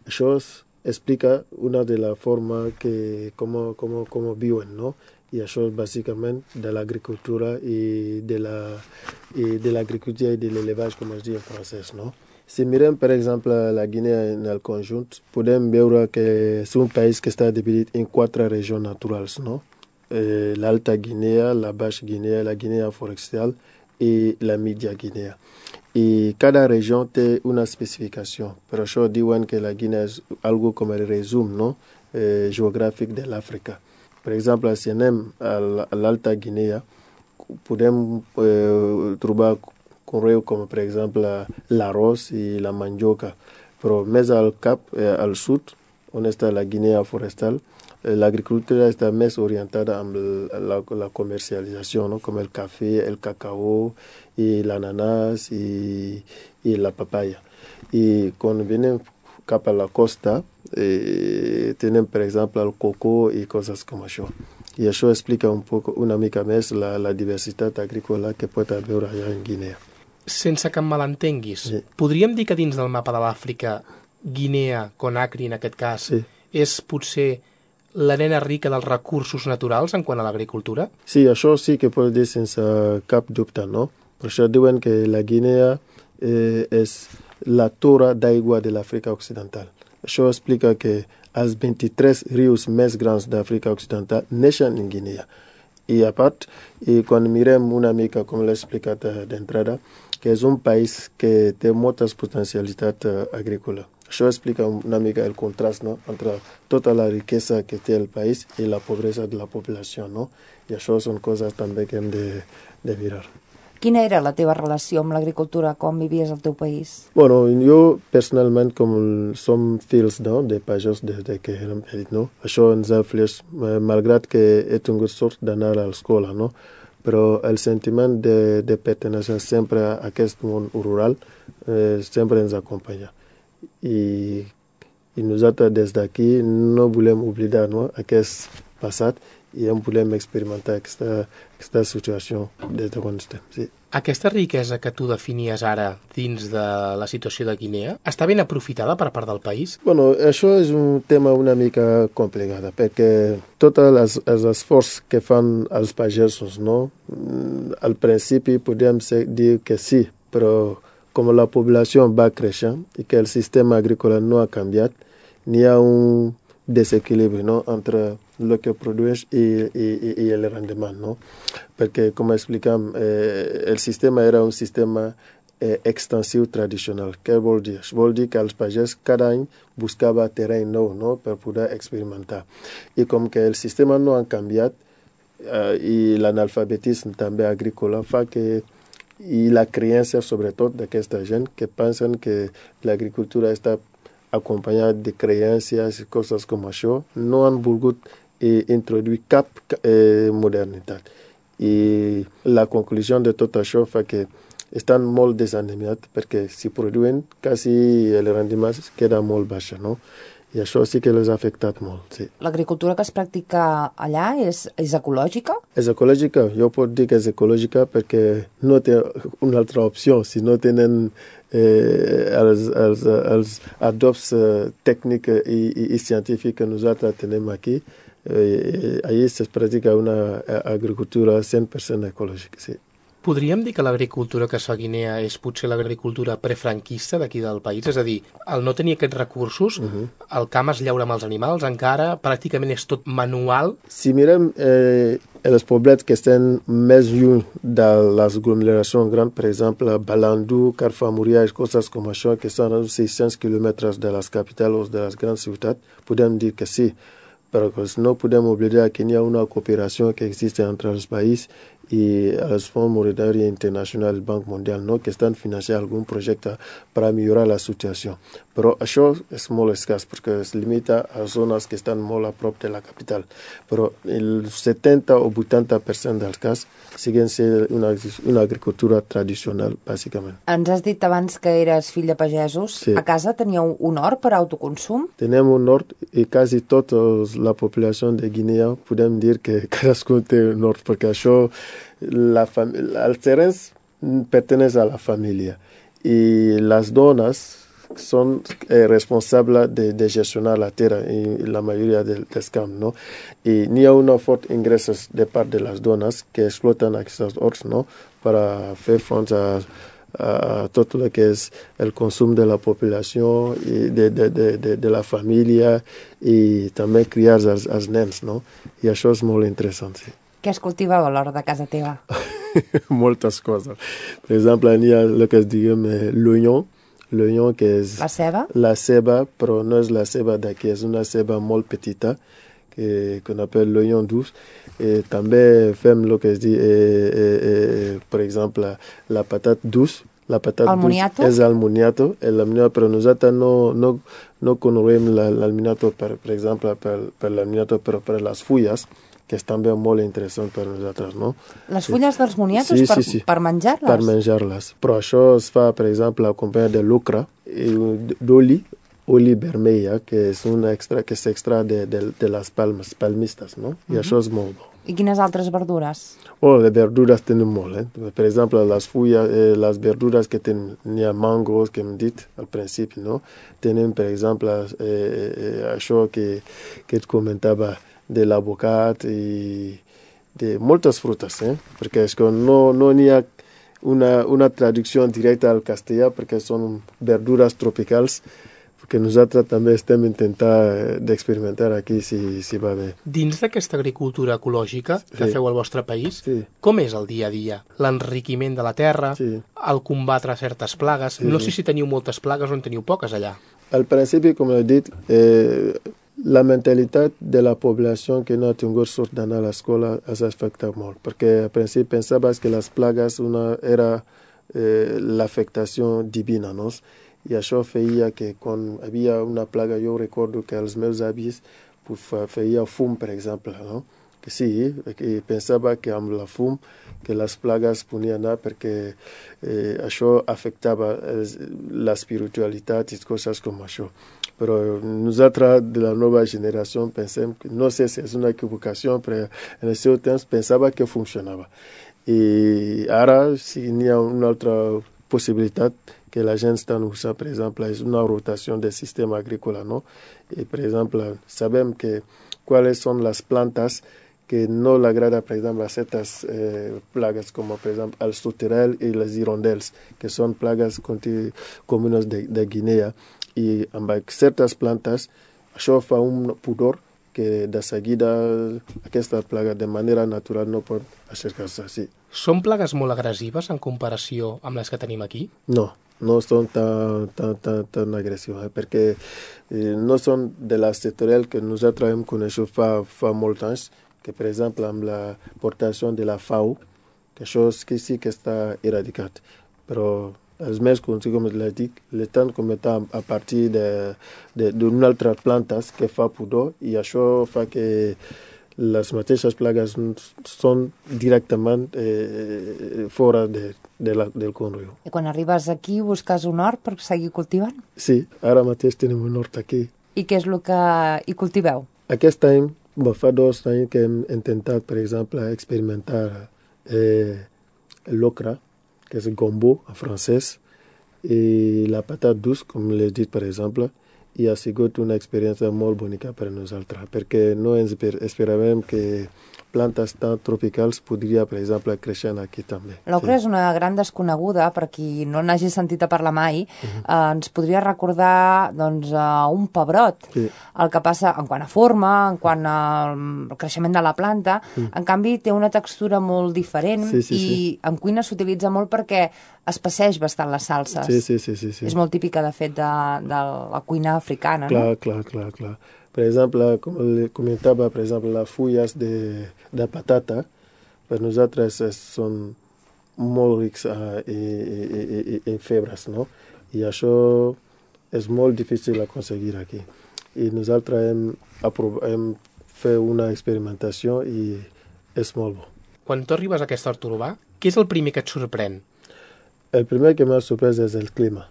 Q: Això explica una de les formes que com, com, com viuen, no? I això és bàsicament de l'agricultura i de la i de l'agricultura i de l'élevage, com es diu en francès, no? Si mirem, per exemple, la Guinea en el conjunt, podem veure que és un país que està dividit en quatre regions naturals, no? Eh, L'Alta Guinea, la Baixa Guinea, la Guinea forestal i la Media Guinea. I cada regió té una especificació. Per això diuen que la Guinea és algo com el resum no? eh, geogràfic de l'Àfrica. Per exemple, si anem a l- a l'Alta Guinea, podem eh, trobar conreu com per exemple l'arròs i la mandioca. Però més al cap, eh, al sud, on està la Guinea forestal, eh, l'agricultura està més orientada amb la, la comercialització, no? com el cafè, el cacao, i l'ananas i, i la papaya. I quan venim cap a la costa, eh, tenim per exemple el coco i coses com això. I això explica un poc, una mica més la, la diversitat agrícola que pot haver allà en Guinea.
G: Sense que em malentenguis, sí. podríem dir que dins del mapa de l'Àfrica, Guinea, Conakry en aquest cas,
Q: Sí.
G: és potser l'arena rica dels recursos naturals en quant a l'agricultura?
Q: Sí, això sí que pot dir sense cap dubte, no? Per això diuen que la Guinea eh, és la torre d'aigua de l'Àfrica Occidental. Això explica que els 23 rius més grans d'Àfrica Occidental neixen en Guinea. I a part, i quan mirem una mica, com l'he explicat eh, d'entrada, que és un país que té moltes potencialitats eh, agrícoles. Això explica una mica el contrast no? entre tota la riquesa que té el país i la pobresa de la població. No? I això són coses també que hem de, de mirar.
J: Quina era la teva relació amb l'agricultura quan vivies al teu país?
Q: Bueno, jo personalment, com som fills no, de pagès des de que érem petits, no? això ens eh, malgrat que he tingut sort d'anar a l'escola, no? però el sentiment de, de pertenença sempre a aquest món rural eh, sempre ens acompanya. I, i nosaltres des d'aquí no volem oblidar no, aquest passat i en volem experimentar aquesta, aquesta situació des de quan estem. Sí.
G: Aquesta riquesa que tu definies ara dins de la situació de Guinea està ben aprofitada per part del país?
Q: Bueno, això és un tema una mica complicat, perquè tots els, els esforços que fan els pagesos, no? Mm, al principi podem dir que sí, però com la població va creixent i que el sistema agrícola no ha canviat, n'hi ha un desequilibri no? entre el que i, i, i, i el rendement. No? Perquè, com explicam, eh, el sistema era un sistema eh, extensiu tradicional. Què vol dir? Vol dir que els pagès cada any buscava terreny nou no? per poder experimentar. I com que el sistema no ha canviat eh, i l'analfabetisme també agrícola fa que i la creença sobretot d'aquesta gent que pensen que l'agricultura està acompanyada de creences i coses com això, no han volgut eh, introduir cap eh, modernitat. I la conclusió de tot això fa que estan molt desanimats perquè si produïen quasi el rendiment queda molt baix, no? I això sí que les ha afectat molt, sí.
J: L'agricultura que es practica allà és, és ecològica?
Q: És ecològica, jo puc dir que és ecològica perquè no té una altra opció. Si no tenen eh, els, els, els adobs eh, tècnics i, i, i científics que nosaltres tenim aquí, Eh, ahí se practica una eh, agricultura 100% ecològica, sí.
G: Podríem dir que l'agricultura que es fa a Guinea és potser l'agricultura prefranquista d'aquí del país? És a dir, al no tenir aquests recursos, uh -huh. el camp es llaura amb els animals, encara pràcticament és tot manual.
Q: Si mirem eh, els poblets que estan més lluny de les aglomeracions grans, per exemple, Balandú, Carfamoria i coses com això, que són a 600 quilòmetres de les capitals o de les grans ciutats, podem dir que sí. Però no podem oblidar que hi ha una cooperació que existe entre els països i els Fons Monetaris Internacionals, el Banc Mundial, no? que estan financant algun projecte per millorar la situació. Però això és molt escàs perquè es limita a zones que estan molt a prop de la capital. Però el 70 o 80% dels cas siguen ser una, una agricultura tradicional, bàsicament.
J: Ens has dit abans que eres fill de pagesos.
Q: Sí.
J: A casa teníeu un hort per autoconsum?
Q: Tenim un hort i quasi tota la població de Guinea podem dir que (laughs) cadascú té un hort, perquè això, la fam... els terrenys pertenecen a la família i les dones són eh, responsables de, de gestionar la terra en la majoria de, dels camps, no? I n'hi ha una fort ingressos de part de les dones que exploten aquests horts, no? Per a fer front a, a tot el que és el consum de la població i de, de, de, de, la família i també criar els, els nens, no? I això és molt interessant, sí.
J: Què es cultivava a l'hora de casa teva? (laughs)
Q: Moltes coses. Per exemple, n'hi ha el que es diguem eh, l'oignon, l'oignon que és...
J: La ceba?
Q: La ceba, però no és la ceba d'aquí, és una ceba molt petita, que qu'on appelle l'oignon douce. Et també fem el que es dit, eh, eh, eh, per exemple, la patate douce. La
J: moniato?
Q: douce és el moniato, el moniato, però nosaltres no, no, no coneguem la- el moniato, per, per exemple, per, per el moniato, però per les fulles, que és també molt interessant per nosaltres, no?
J: Les
Q: Sí.
J: fulles dels moniatos
Q: Sí,
J: per,
Q: sí, sí.
J: per menjar-les?
Q: Per menjar-les. Però això es fa, per exemple, acompanyat de lucre i d'oli, oli vermella, que és un extra que s'extra de, de, de les palmes, palmistes, no? I
J: Mhm.
Q: això és molt bo.
J: I quines altres verdures?
Q: Oh, les verdures tenim molt, eh? Per exemple, les fulles, eh, les verdures que tenim, n'hi ha mangos, que hem dit al principi, no? Tenim, per exemple, eh, eh, això que, que et comentava de l'abocat i de moltes frutes, eh? Perquè és que no no n'hi ha una, una traducció directa al castellà perquè són verdures tropicals que nosaltres també estem intentant eh, d'experimentar aquí si, si va bé.
G: Dins d'aquesta agricultura ecològica que
Q: Sí.
G: feu al vostre país,
Q: Sí.
G: com és el dia a dia? L'enriquiment de la terra,
Q: Sí.
G: el combatre certes plagues...
Q: Sí,
G: no sé si teniu moltes plagues o en teniu poques allà.
Q: Al principi, com he dit, eh, la mentalitat de la population que n'a tingut sort d'anar a l'escola es afecta molt, perquè al principi pensava que les plagues una, era eh, l'afectació divina, no? i això feia que quan hi havia una plaga, jo recordo que els meus avis feien fum, per exemple, no? que sí, que pensava que amb la fum que les plagues podien anar perquè eh, això afectava l'espiritualitat i coses com això. Però nosaltres, de la nova generació, pensem que no sé si és una equivocació, però en el seu temps pensava que funcionava. I ara, si n'hi ha una altra possibilitat que la gent està usant, per exemple, és una rotació del sistema agrícola, no? I, per exemple, sabem que quales són les plantes que no l'agrada, per exemple, a certes eh, plagues, com per exemple el soterel i les hirondels, que són plagues conti- comunes de, de Guinea. I amb certes plantes, això fa un pudor que de seguida aquesta plaga de manera natural no pot aixecar-se així.
G: Són plagues molt agressives en comparació amb les que tenim aquí?
Q: No, no són tan, tan, tan, tan agressius, eh? perquè eh, no són de la sectorial que nosaltres hem conegut fa, fa molts anys, que per exemple amb la portació de la FAO, que això que sí que està eradicat. Però els més coneguts, com l'he dit, l'estan comentant a partir d'una de, d'una altra plantes que fa pudor i això fa que les mateixes plagues són directament eh, fora de, de la, del conreu.
J: I quan arribes aquí busques un hort per seguir cultivant?
Q: Sí, ara mateix tenim un hort aquí.
J: I què és el que hi cultiveu?
Q: Aquest any, bon, fa dos anys que hem intentat, per exemple, experimentar eh, l'ocra, que és gombo en francès, i la patate douce, com l'he dit, per exemple, i ha sigut una experiència molt bonica per a nosaltres, perquè no ens esper- esperàvem que plantes tan tropicals podria, per exemple, créixer aquí també.
J: L'ocra és una gran desconeguda, per qui no n'hagi sentit a parlar mai, eh, ens podria recordar doncs, a un pebrot.
Q: Sí.
J: El que passa en quant a forma, en quant al creixement de la planta,
Q: Mm.
J: en canvi té una textura molt diferent
Q: Sí, sí,
J: i
Q: sí.
J: en cuina s'utilitza molt perquè espesseix bastant les salses.
Q: Sí, sí, sí, sí, sí.
J: És molt típica, de fet, de, de la cuina africana,
Q: Clar,
J: no?
Q: clar, clar, clar. Per exemple, com le comentava, per exemple, les fulles de, de patata, per nosaltres són molt rics i, i, i, en febres, no? I això és molt difícil aconseguir aquí. I nosaltres hem, hem fet una experimentació i és molt bo.
G: Quan tu arribes a aquest hort urbà, què és el primer que et sorprèn?
Q: El primer que m'ha sorprès és el clima,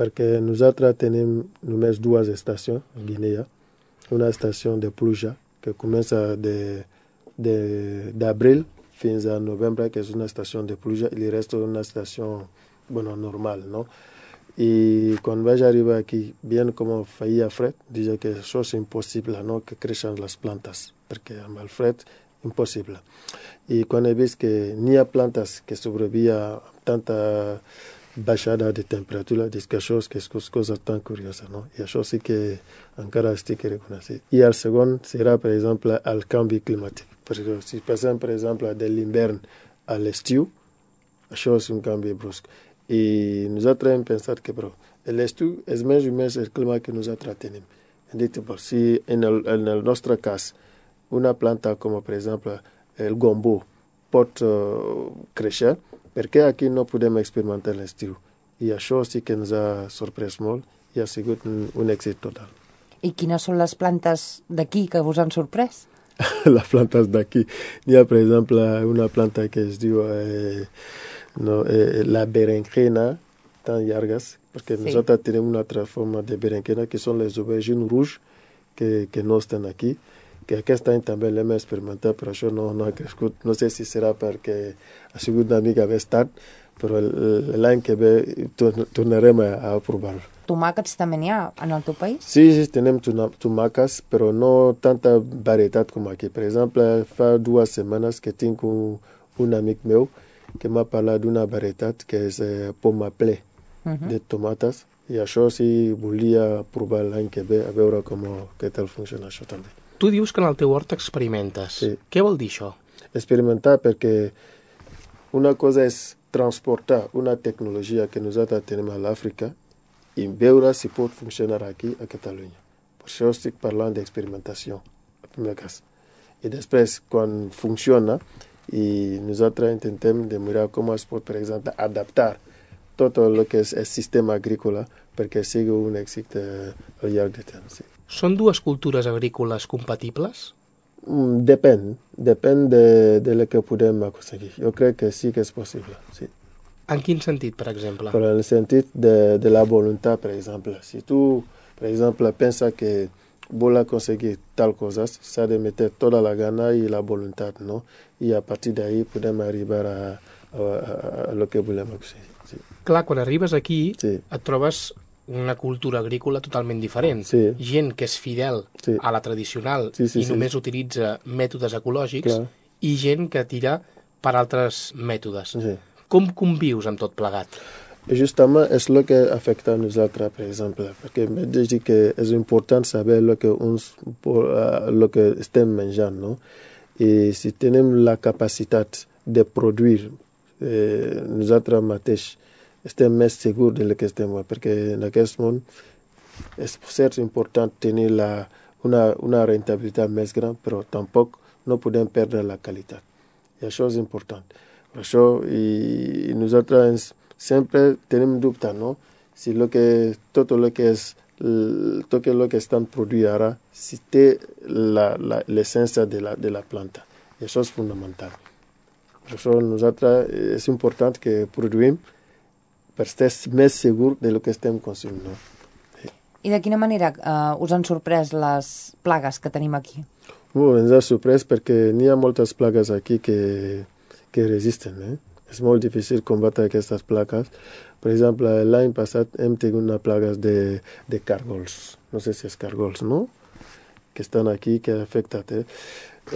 Q: perquè nosaltres tenim només dues estacions a Guinea. Una estació de pluja que comença de- de- d'abril fins a novembre, que és una estació de pluja, i el resto és una estació bueno, normal, no? I quan vaig arribar aquí, bien com feia fred, diria que això és impossible, no? que creixen les plantes, perquè amb el fred, impossible. I quan he vist que n'hi ha plantes que sobrevivien amb tanta baixada de temperatura, dic que això és, que és cosa tan curiosa, no? I això sí que encara estic reconeixent. I el segon serà, per exemple, el canvi climàtic. Perquè si passem, per exemple, de l'hivern a l'estiu, això és un canvi brusc. I nosaltres hem pensat que, però, l'estiu és més o menys el clima que nosaltres tenim. Hem dit, però, si en el, en el nostre cas una planta com, per exemple, el gombo pot uh, créixer, per què aquí no podem experimentar l'estiu? I això sí que ens ha sorprès molt i ha sigut un, un èxit total.
J: I quines són les plantes d'aquí que us han sorprès? (laughs)
Q: les plantes d'aquí. N'hi ha, per exemple, una planta que es diu eh, no, eh, la berenjena, tan llargues, perquè
J: sí.
Q: nosaltres tenim una altra forma de berenjena, que són les aubergines rouges, que, que no estan aquí, que aquest any també l'hem experimentat, però això no, no ha crescut. No sé si serà perquè ha sigut una mica més tard, però l'any que ve tor- tornarem a, a provar-lo.
J: Tomàquets també n'hi ha en el teu país?
Q: Sí, sí, tenim tomàquets, però no tanta varietat com aquí. Per exemple, fa dues setmanes que tinc un, un amic meu que m'ha parlat d'una varietat que és eh, poma ple
J: Mhm.
Q: de tomates i això sí volia provar l'any que ve a veure com, què tal funciona això també.
G: Tu dius que en el teu hort experimentes.
Q: Sí.
G: Què vol dir això?
Q: experimentar perquè una cosa és transportar una tecnologia que nosaltres tenim a l'Àfrica i veure si pot funcionar aquí a Catalunya. Per això estic parlant d'experimentació, en primer cas. I després, quan funciona, i nosaltres intentem de mirar com es pot, per exemple, adaptar tot el que és el sistema agrícola perquè sigui un èxit eh, al llarg de temps. Sí.
G: Són dues cultures agrícoles compatibles?
Q: Mm, Depèn, depèn de, de lo que podem aconseguir. Jo crec que sí que és possible, sí.
G: En quin sentit, per exemple?
Q: Però en el sentit de, de la voluntat, per exemple. Si tu, per exemple, penses que vol aconseguir tal cosa, s'ha de meter tota la gana i la voluntat, no? I a partir d'ahí podem arribar a, a, a, a lo que volem aconseguir. Sí.
G: Clar, quan arribes aquí
Q: Sí.
G: et trobes una cultura agrícola totalment diferent.
Q: Sí.
G: Gent que és fidel
Q: Sí.
G: a la tradicional
Q: Sí, sí,
G: i
Q: sí.
G: només utilitza mètodes ecològics
Q: Clar.
G: i gent que tira per altres mètodes.
Q: Sí.
G: Com convius amb tot plegat?
Q: Justament és el que afecta a nosaltres, per exemple, perquè m'he de dir que és important saber el que, uns, uh, lo que estem menjant, no? I si tenim la capacitat de produir eh, nosaltres mateix estem més segurs del que estem, perquè en aquest món és cert important tenir la, una, una rentabilitat més gran, però tampoc no podem perdre la qualitat. I això és important. Per això i, i nosaltres ens, sempre tenim dubte, no? Si lo que, tot el que és tot el que estan produint ara, si té l'essència de, la, de la planta. I això és fonamental. Per això nosaltres eh, és important que produïm per estar més segur de lo que estem consumint. No?
J: I de quina manera eh, us han sorprès les plagues que tenim aquí?
Q: Uh, ens ha sorprès perquè n'hi ha moltes plagues aquí que, que resisten. Eh? És molt difícil combatre aquestes plaques. Per exemple, l'any passat hem tingut una plaga de, de càrgols. No sé si és càrgols, no? Que estan aquí, que ha afectat. Eh?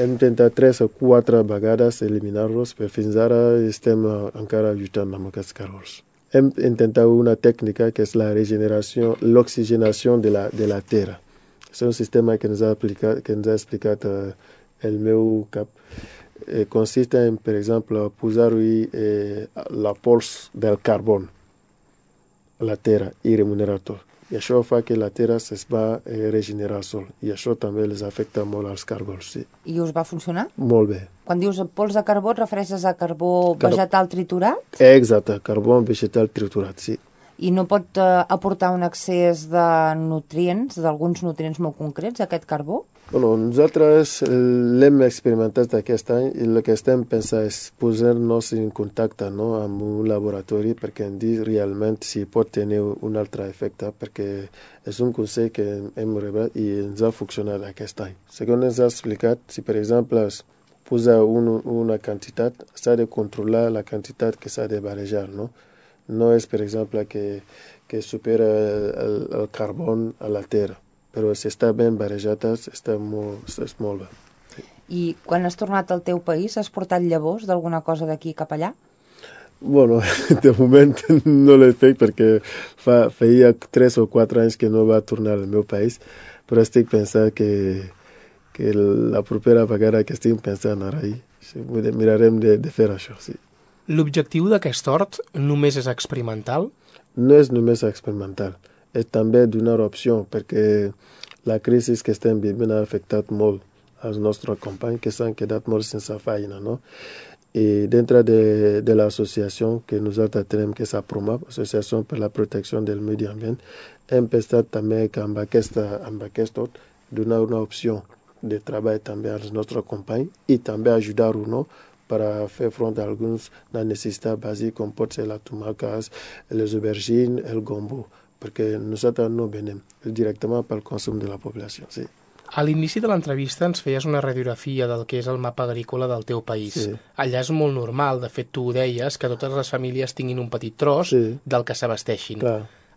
Q: Hem intentat tres o quatre vegades eliminar-los, però fins ara estem encara lluitant amb aquests càrgols. Hem intentat una tècnica que és la regeneració, l'oxigenació de, la, de la terra. És un sistema que ens ha, aplicat, que ens ha explicat eh, el meu cap. Eh, consiste en, per exemple, posar-hi eh, la pols del carbon a la terra i remunerator. I això fa que la terra es va eh, regenerar sol. I això també les afecta molt als càrgols, sí.
J: I us va funcionar?
Q: Molt bé.
J: Quan dius pols de carbó et refereixes a carbó
Q: Car-
J: vegetal triturat
Q: Exacte, carbó vegetal triturat, sí.
J: I no pot eh, aportar un excés de nutrients, d'alguns nutrients molt concrets, aquest carbó?
Q: Bueno, nosaltres eh, l'hem experimentat aquest any i el que estem pensant és posar-nos en contacte no, amb un laboratori perquè ens dir realment si pot tenir un altre efecte perquè és un consell que hem rebut i ens ha funcionat aquest any. Segons ens ha explicat, si per exemple posa un, una quantitat, s'ha de controlar la quantitat que s'ha de barrejar, no? No és, per exemple, que, que supera el, el, carbon a la terra, però si està ben barrejat, està molt, és molt bé.
J: I quan has tornat al teu país, has portat llavors d'alguna cosa d'aquí cap allà?
Q: Bueno, (laughs) de moment no l'he fet perquè fa, feia tres o quatre anys que no va tornar al meu país, però estic pensant que, que la propera vegada que estic pensant ahí, sí, mirarem de, de fer això, sí.
G: L'objectiu d'aquest hort només és experimental?
Q: No és només experimental, és també donar opció, perquè la crisi que estem vivint ha afectat molt els nostres companys que s'han quedat molt sense feina, no? I dintre de, de l'associació que nosaltres tenim, que és APROMAP, Associació per la Protecció del Medi Ambient, hem pensat també que amb, aquesta, amb aquest tot donar una opció de treball també als nostres companys i també ajudar-ho no? Per a fer front a algunes necessitats bàsiques com pot ser la tomàques, les aubergines, el gombo, perquè nosaltres no venem directament pel consum de la població. Sí.
G: A l'inici de l'entrevista ens feies una radiografia del que és el mapa agrícola del teu país.
Q: Sí.
G: Allà és molt normal, de fet tu ho deies, que totes les famílies tinguin un petit tros
Q: Sí.
G: del que s'abasteixin.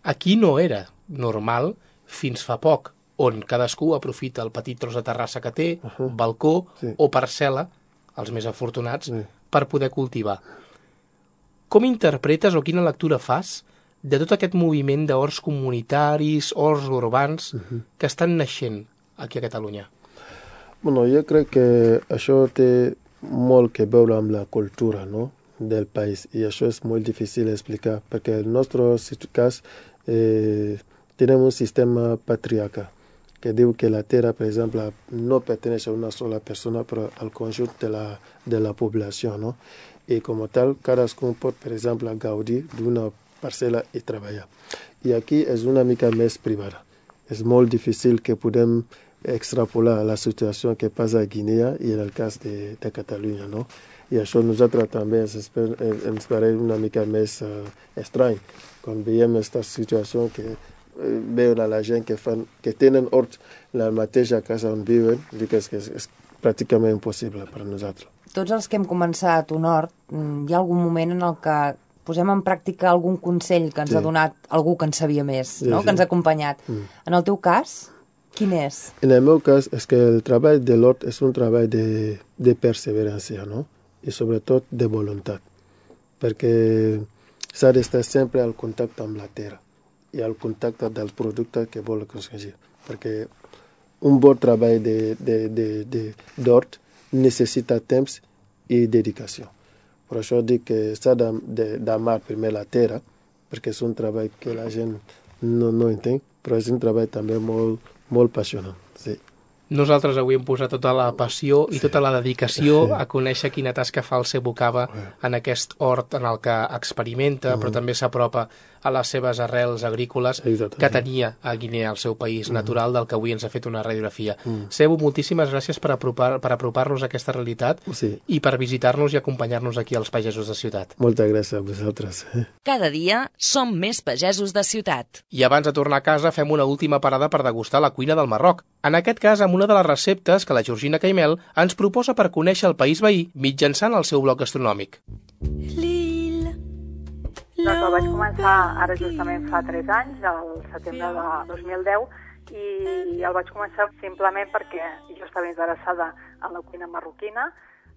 G: Aquí no era normal fins fa poc, on cadascú aprofita el petit tros de terrassa que té, uh -huh. balcó
Q: Sí.
G: o parcel·la, els més afortunats,
Q: Sí.
G: per poder cultivar. Com interpretes o quina lectura fas de tot aquest moviment d'horts comunitaris, horts urbans, que estan naixent aquí a Catalunya?
Q: Bueno, jo crec que això té molt que veure amb la cultura no? del país i això és molt difícil d'explicar perquè el nostre cas eh, tenim un sistema patriarcal que diu que la terra, per exemple, no perteneix a una sola persona, però al conjunt de la, de la població, no? I com tal, cadascun pot, per exemple, gaudir d'una parcel·la i treballar. I aquí és una mica més privada. És molt difícil que podem extrapolar la situació que passa a Guinea i en el cas de, de Catalunya, no? I això nosaltres també ens, esper, ens pareix una mica més uh, estrany quan veiem aquesta situació que eh, veuen a la gent que, fan, que tenen hort la mateixa casa on viuen, dic que és, és, és pràcticament impossible per a nosaltres.
J: Tots els que hem començat un hort, mm, hi ha algun moment en el que posem en pràctica algun consell que ens
Q: Sí.
J: ha donat algú que en sabia més,
Q: Sí,
J: no?
Q: sí.
J: que ens ha acompanyat.
Q: Mm.
J: En el teu cas, quin és?
Q: En el meu cas, és que el treball de l'hort és un treball de, de perseverança, no? I sobretot de voluntat, perquè s'ha d'estar sempre al contacte amb la terra i al contacte del producte que vol aconseguir, perquè un bon treball de, de, de, de, d'hort necessita temps i dedicació. Per això dic que s'ha d'amar primer la terra, perquè és un treball que la gent no, no entén, però és un treball també molt, molt apassionant. Sí.
G: Nosaltres avui hem posat tota la passió i tota la dedicació a conèixer quina tasca fa el seu Cava en aquest hort en el que experimenta, però també s'apropa a les seves arrels agrícoles
Q: Exacte,
G: que
Q: sí.
G: tenia a Guinea, el seu país natural, del que avui ens ha fet una radiografia.
Q: Mm.
G: Cebu, moltíssimes gràcies per apropar- per apropar-nos a aquesta realitat
Q: Sí.
G: i per visitar-nos i acompanyar-nos aquí als pagesos de ciutat.
Q: Moltes gràcies a vosaltres. (laughs)
A: Cada dia som més pagesos de ciutat.
G: I abans de tornar a casa fem una última parada per degustar la cuina del Marroc. En aquest cas, amb una de les receptes que la Georgina Caimel ens proposa per conèixer el país veí mitjançant el seu blog gastronòmic.
O: لي
R: Doncs el vaig començar ara justament fa 3 anys, al setembre de 2010, i el vaig començar simplement perquè jo estava interessada en la cuina marroquina,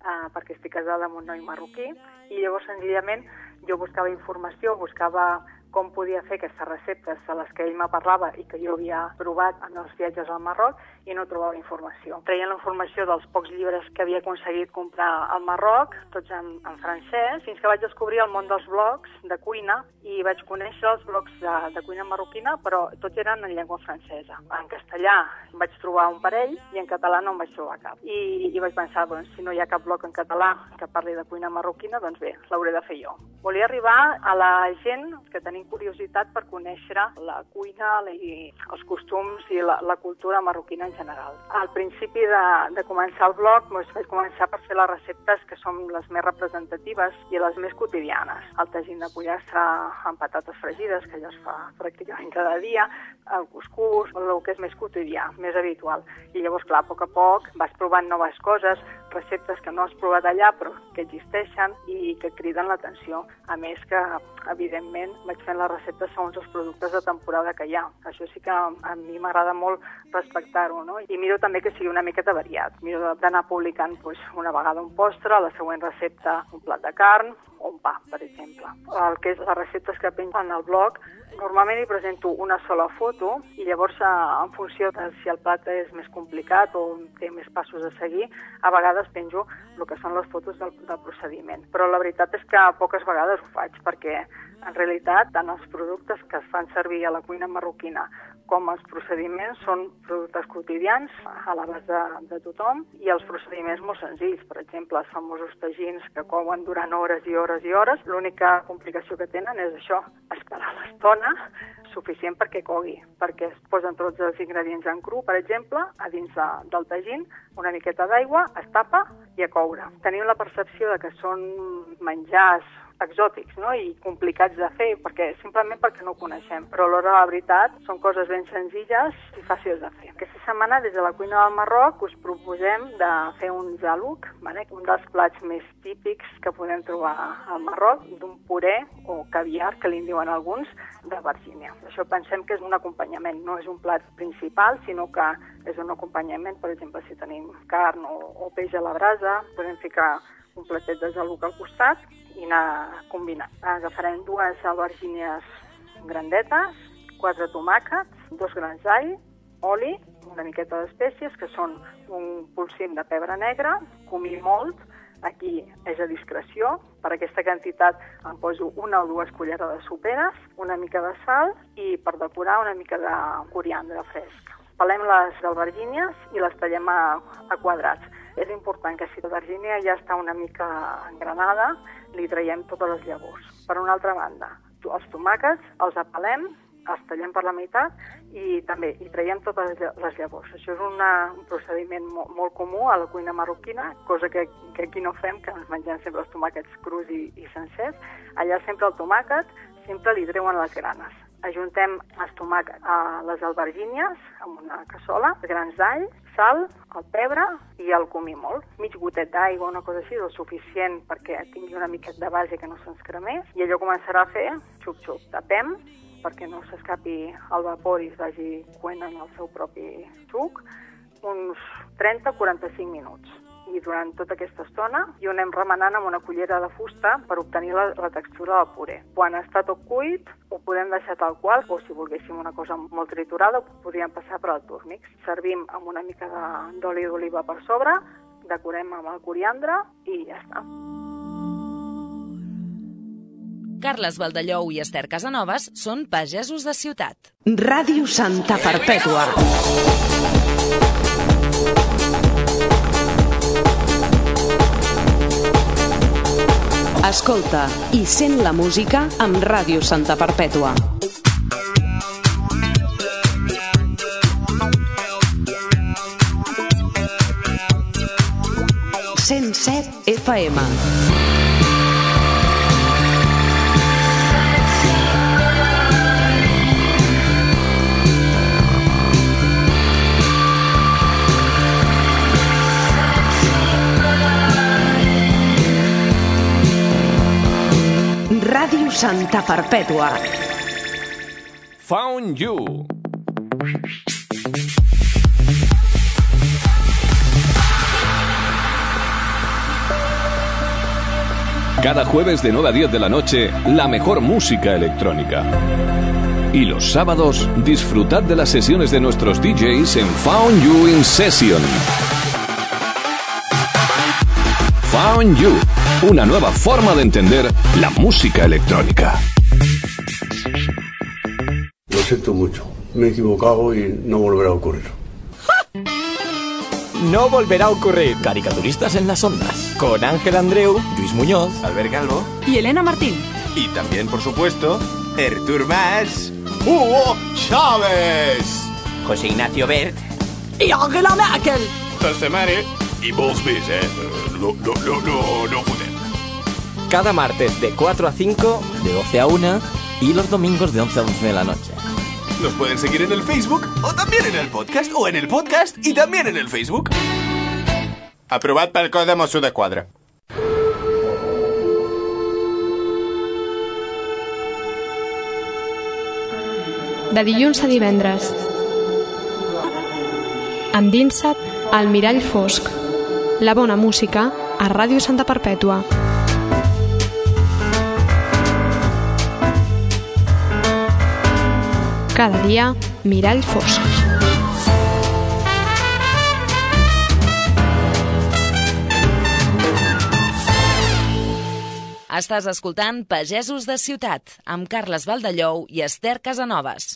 R: eh, perquè estic casada amb un noi marroquí, i llavors senzillament jo buscava informació, buscava com podia fer aquestes receptes a les que ell me parlava i que jo havia provat en els viatges al Marroc i no trobava informació. Traient la informació dels pocs llibres que havia aconseguit comprar al Marroc, tots en, en francès, fins que vaig descobrir el món dels blogs de cuina i vaig conèixer els blogs de, de cuina marroquina, però tots eren en llengua francesa. En castellà vaig trobar un parell i en català no en vaig trobar cap. I, i vaig pensar, doncs, si no hi ha cap blog en català que parli de cuina marroquina, doncs bé, l'hauré de fer jo. Volia arribar a la gent que tenim curiositat per conèixer la cuina la, i els costums i la, la cultura marroquina en general. Al principi de, de començar el blog doncs, vaig començar per fer les receptes que són les més representatives i les més quotidianes. El tagín de pollastre amb patates fregides, que ja es fa pràcticament cada dia, el cuscús, el que és més quotidià, més habitual. I llavors, clar, a poc a poc vas provant noves coses, receptes que no has provat allà però que existeixen i que criden l'atenció. A més que, evidentment, vaig fent les receptes segons els productes de temporada que hi ha. Això sí que a mi m'agrada molt respectar-ho, no? I miro també que sigui una miqueta variat. Miro d'anar publicant pues, una vegada un postre, la següent recepta un plat de carn o un pa, per exemple. El que és les receptes que penjo en el blog, normalment hi presento una sola foto i llavors eh, en funció de si el plat és més complicat o té més passos a seguir, a vegades penjo el que són les fotos del, del procediment. Però la veritat és que poques vegades ho faig perquè en realitat tant els productes que es fan servir a la cuina marroquina com els procediments són productes quotidians a l'abast de, de tothom i els procediments molt senzills. Per exemple, els famosos tagins que couen durant hores i hores i hores. L'única complicació que tenen és això, esperar l'estona suficient perquè cogui, perquè es posen tots els ingredients en cru, per exemple, a dins de, del tagín, una miqueta d'aigua, es tapa i a coure. Tenim la percepció de que són menjars exòtics no? i complicats de fer, perquè simplement perquè no ho coneixem. Però a l'hora de la veritat són coses ben senzilles i fàcils de fer. Aquesta setmana, des de la cuina del Marroc, us proposem de fer un zaluc, vale? un dels plats més típics que podem trobar al Marroc, d'un puré o caviar, que li en diuen alguns, de Virgínia. Això pensem que és un acompanyament, no és un plat principal, sinó que és un acompanyament, per exemple, si tenim carn o, o peix a la brasa, podem ficar un platet de zaluc al costat i anar combinant. Agafarem dues albergínies grandetes, quatre tomàquets, dos grans d'all, oli, una miqueta d'espècies, que són un polsim de pebre negre, comí molt, aquí és a discreció, per aquesta quantitat em poso una o dues cullerades soperes, una mica de sal i per decorar una mica de coriandre fresc. Pelem les albergínies i les tallem a, a quadrats. És important que si l'albergínia ja està una mica engranada, li traiem totes les llavors. Per una altra banda, els tomàquets els apelem, els tallem per la meitat i també hi traiem totes les llavors. Això és una, un procediment molt, molt comú a la cuina marroquina, cosa que, que aquí no fem, que ens mengem sempre els tomàquets crus i, i sencers. Allà sempre el tomàquet sempre li treuen les granes. Ajuntem tomàquets a les albergínies amb una cassola, grans d'all, sal, el pebre i el comí molt. Mig gotet d'aigua, una cosa així, el suficient perquè tingui una miqueta de base que no se'ns cremés. I allò començarà a fer xup-xup. Tapem perquè no s'escapi el vapor i es vagi coent en el seu propi suc, uns 30-45 minuts i durant tota aquesta estona i ho anem remenant amb una cullera de fusta per obtenir la, la textura del puré. Quan està tot cuit, ho podem deixar tal qual, o si volguéssim una cosa molt triturada, ho podríem passar per al túrmix. Servim amb una mica d'oli d'oliva per sobre, decorem amb el coriandre i ja està.
A: Carles Valdellou i Esther Casanovas són pagesos de ciutat.
S: Ràdio Santa Perpètua. Escolta i sent la música amb Ràdio Santa Perpètua. Cent set FM.
A: Santa Perpètua.
T: Found You. Cada jueves de 9 a 10 de la noche, la mejor música electrónica. Y los sábados, disfrutad de las sesiones de nuestros DJs en Found You in Session. Found You, una nueva forma de entender la música electrónica.
U: Lo siento mucho. Me he equivocado y no volverá a ocurrir.
V: No volverá a ocurrir. Caricaturistas en las ondas. Con Ángel Andreu, Luis Muñoz,
W: Albert Galvo
X: Y Elena Martín.
W: y también, por supuesto, Ertur Mas, Hugo Chávez.
V: José Ignacio Bert.
X: Y Angela Merkel.
W: José Mare y vos ves, eh? No, no, no, no, no.
V: Cada martes de 4 a 5, de 12 a 1 y los domingos de 11 a 11 de la noche.
W: Nos pueden seguir en el Facebook o también en el podcast o en el podcast y también en el Facebook. Aprovat pel codi Mosso de Quadra.
Y: de dilluns a divendres. Endinsa't al mirall fosc. La bona música a Ràdio Santa Perpètua. Cada dia, mirall fosc.
A: Estàs escoltant Pagesos de Ciutat, amb Carles Valdellou i Esther Casanovas.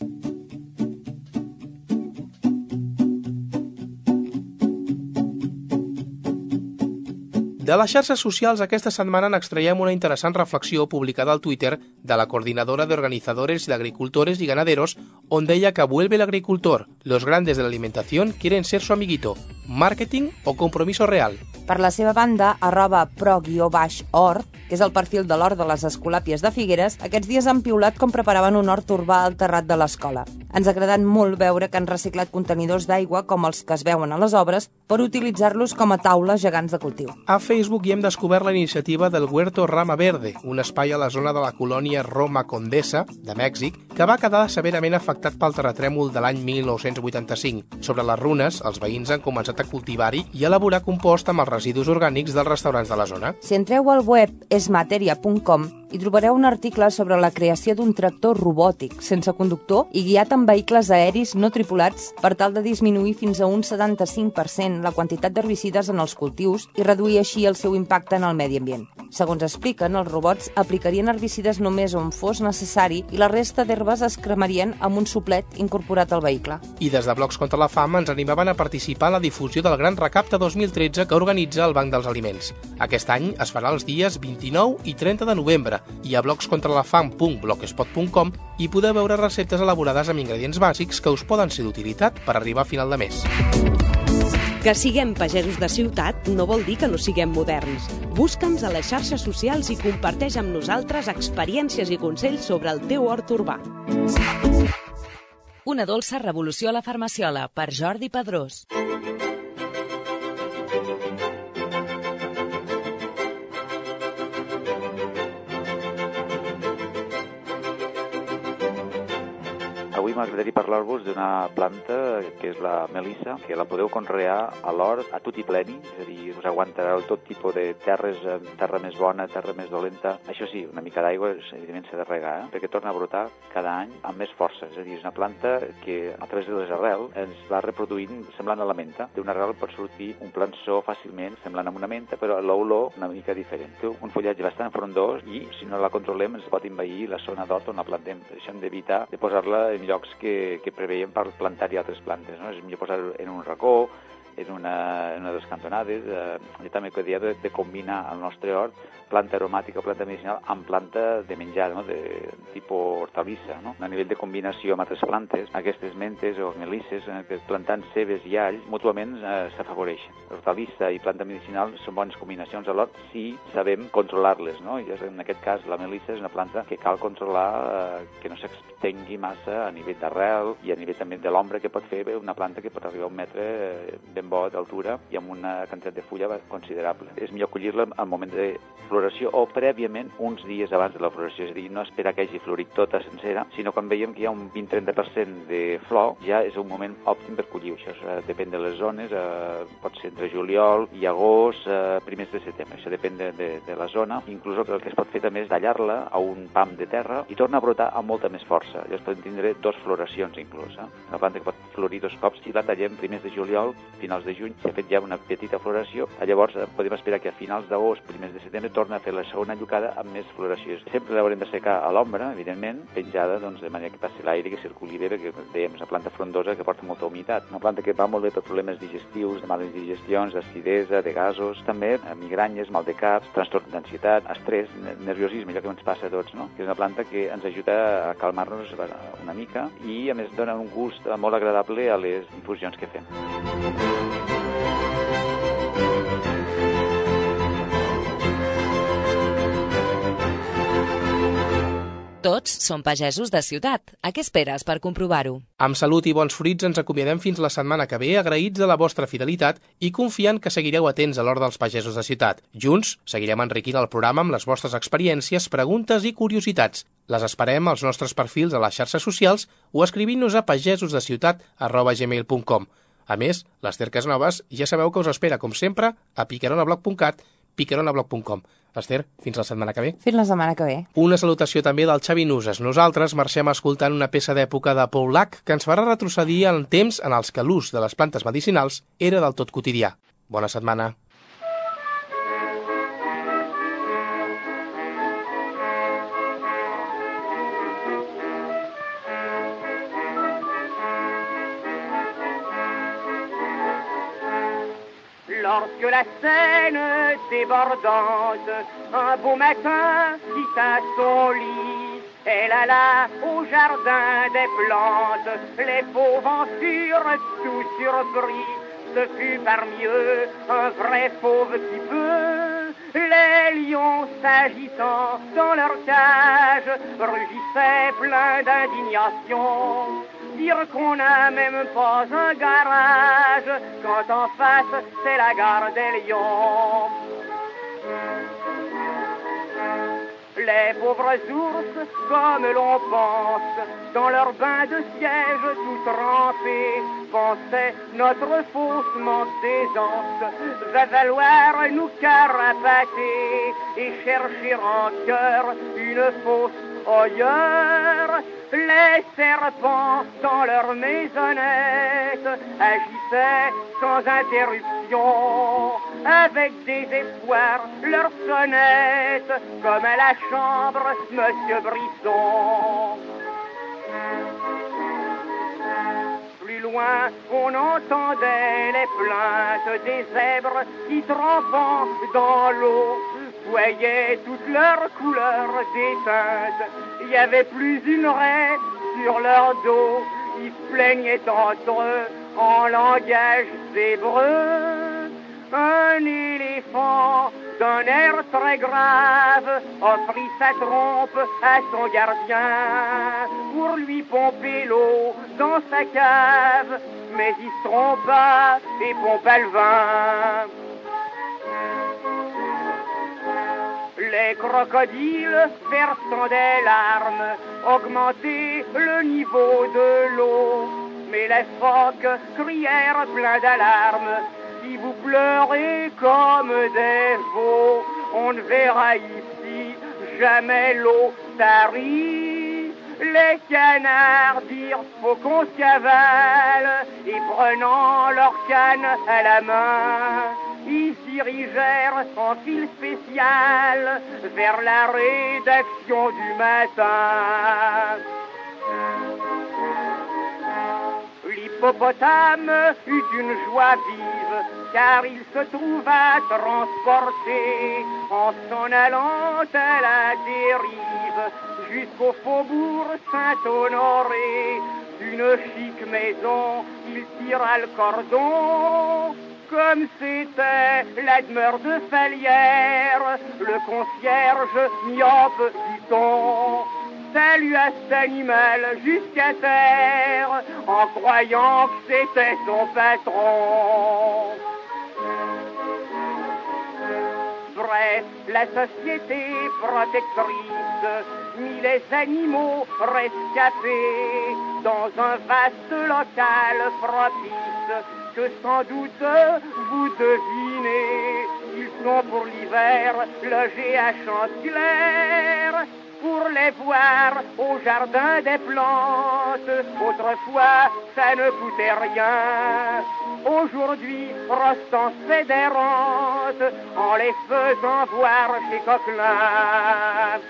G: De les xarxes socials aquesta setmana n'extraiem una interessant reflexió publicada al Twitter de la Coordinadora de Organizadores de Agricultores y Ganaderos, on deia que vuelve el agricultor, los grandes de la alimentación quieren ser su amiguito, marketing o compromiso real.
J: Per la seva banda, arroba pro-hort, que és el perfil de l'hort de les Escolàpies de Figueres, aquests dies han piulat com preparaven un hort urbà al terrat de l'escola. Ens ha agradat molt veure que han reciclat contenidors d'aigua com els que es veuen a les obres per utilitzar-los com a taules gegants de cultiu.
G: A Facebook hi hem descobert la iniciativa del Huerto Rama Verde, un espai a la zona de la colònia Roma Condesa, de Mèxic, que va quedar severament afectat pel terratrèmol de l'any 1985. Sobre les runes, els veïns han començat a cultivar-hi i elaborar compost amb els residus orgànics dels restaurants de la zona.
J: Si entreu al web esmateria.com hi trobareu un article sobre la creació d'un tractor robòtic, sense conductor i guiat amb vehicles aeris no tripulats per tal de disminuir fins a un 75% la quantitat d'herbicides en els cultius i reduir així el seu impacte en el medi ambient. Segons expliquen, els robots aplicarien herbicides només on fos necessari i la resta d'herbes es cremarien amb un suplet incorporat al vehicle.
G: I des de Blocs contra la Fam ens animaven a participar en la difusió del Gran Recapte 2013 que organitza el Banc dels Aliments. Aquest any es farà els dies 29 i 30 de novembre i a blogscontralafam.blogspot.com hi podeu veure receptes elaborades amb ingredients bàsics que us poden ser d'utilitat per arribar a final de mes.
A: Que siguem pagesos de ciutat no vol dir que no siguem moderns. Busca'ns a les xarxes socials i comparteix amb nosaltres experiències i consells sobre el teu hort urbà. Una dolça revolució a la farmaciola per Jordi Pedrós.
E: M'agradaria parlar-vos d'una planta que és la melissa, que la podeu conrear a l'hort a tot i pleni, és a dir, us aguantareu tot tipus de terres, eh, terra més bona, terra més dolenta. Això sí, una mica d'aigua, evidentment s'ha de regar, eh? perquè torna a brotar cada any amb més força. És a dir, és una planta que a través de les arrels ens va reproduint semblant a la menta. D'una arrel pot sortir un plançó fàcilment semblant a una menta, però l'olor una mica diferent. Té un fullatge bastant frondós i si no la controlem ens pot envair la zona d'hort on la plantem. Això hem d'evitar de posar-la en llocs que, que preveiem per plantar-hi altres plantes. No? És millor posar-ho en un racó, en una, en una de les cantonades. Eh, jo també dia de, de combinar el nostre hort planta aromàtica, planta medicinal, amb planta de menjar, no? de tipus hortalissa. No? A nivell de combinació amb altres plantes, aquestes mentes o melisses, eh, plantant cebes i alls, mútuament eh, s'afavoreixen. Hortalissa i planta medicinal són bones combinacions a l'hort si sabem controlar-les. No? I en aquest cas la melissa és una planta que cal controlar eh, que no s'extengui massa a nivell d'arrel i a nivell també de l'ombra que pot fer una planta que pot arribar a un metre eh, ben ben bo d'altura i amb una quantitat de fulla considerable. És millor collir-la al moment de floració o prèviament uns dies abans de la floració, és a dir, no esperar que hagi florit tota sencera, sinó quan veiem que hi ha un 20-30% de flor, ja és un moment òptim per collir. Això eh, depèn de les zones, eh, pot ser entre juliol i agost, eh, primers de setembre, això depèn de, de, de la zona. Inclús el que es pot fer també és tallar-la a un pam de terra i torna a brotar amb molta més força. Llavors podem tindre dos floracions inclús. Eh? Una planta que pot florir dos cops i la tallem primers de juliol, finals de juny, s'ha fet ja una petita floració, llavors eh, podem esperar que a finals d'agost, primers de setembre, torna a fer la segona llucada amb més floracions. Sempre l'haurem de secar a l'ombra, evidentment, penjada doncs, de manera que passi l'aire, que circuli bé, perquè dèiem, és una planta frondosa que porta molta humitat. Una planta que va molt bé per problemes digestius, de males digestions, d'acidesa, de gasos, també eh, migranyes, mal de caps, trastorn d'ansietat, estrès, nerviosisme, allò que ens passa a tots, no? que és una planta que ens ajuda a calmar-nos una mica i, a més, dona un gust molt agradable a les infusions que fem.
J: Tots són pagesos de ciutat. A què esperes per comprovar-ho?
G: Amb salut i bons fruits ens acomiadem fins la setmana que ve, agraïts de la vostra fidelitat i confiant que seguireu atents a l'hora dels pagesos de ciutat. Junts seguirem enriquint el programa amb les vostres experiències, preguntes i curiositats. Les esperem als nostres perfils a les xarxes socials o escrivint-nos a pagesosdeciutat.gmail.com. A més, l'Ester Casnoves ja sabeu que us espera, com sempre, a picaronablog.cat, picaronablog.com. Esther, fins la setmana que ve.
J: Fins la setmana que ve.
G: Una salutació també del Xavi Nuses. Nosaltres marxem escoltant una peça d'època de Paul Lac que ens farà retrocedir en temps en els que l'ús de les plantes medicinals era del tot quotidià. Bona setmana.
Z: Lorsque la Seine débordante, un beau matin, dit à son lit, elle alla au jardin des plantes, les pauvres en furent tout surpris. Ce fut parmi eux un vrai fauve qui peut. Les lions s'agitant dans leur cage rugissaient plein d'indignation. Dire qu'on n'a même pas un garage quand en face c'est la gare des lions. Les pauvres ours, comme l'on pense, dans leur bain de siège tout trempé, pensaient notre faussement d'aisance va valoir nous carapater et chercher en cœur une fausse ailleurs. Les serpents dans leur maisonnette agissaient sans interruption, avec désespoir leur sonnette, comme à la chambre Monsieur Brisson. Plus loin, on entendait les plaintes des zèbres qui trempant dans l'eau voyaient toutes leurs couleurs déteintes. Il n'y avait plus une raie sur leur dos. Ils se plaignaient entre eux en langage zébreux. Un éléphant d'un air très grave offrit sa trompe à son gardien pour lui pomper l'eau dans sa cave. Mais il se trompa et pompa le vin. Les crocodiles, versant des larmes, augmentaient le niveau de l'eau. Mais les phoques crièrent plein d'alarmes. Si vous pleurez comme des veaux, on ne verra ici jamais l'eau tarie. Les canards dirent faut qu'on et prenant leur canne à la main, ils dirigèrent en file spéciale vers la rédaction du matin. L'hippopotame eut une joie vive, car il se trouva transporté en s'en allant à la dérive jusqu'au faubourg Saint-Honoré. D'une chic maison, il tira le cordon. Comme c'était la demeure de Falière, le concierge myope dit-on salua cet animal jusqu'à terre en croyant que c'était son patron. Bref, la société protectrice mit les animaux rescapés dans un vaste local propice que sans doute vous devinez, ils sont pour l'hiver logés à Chanticleer pour les voir au jardin des plantes. Autrefois, ça ne coûtait rien. Aujourd'hui, Rostand fait des rentes en les faisant voir chez Coquelin.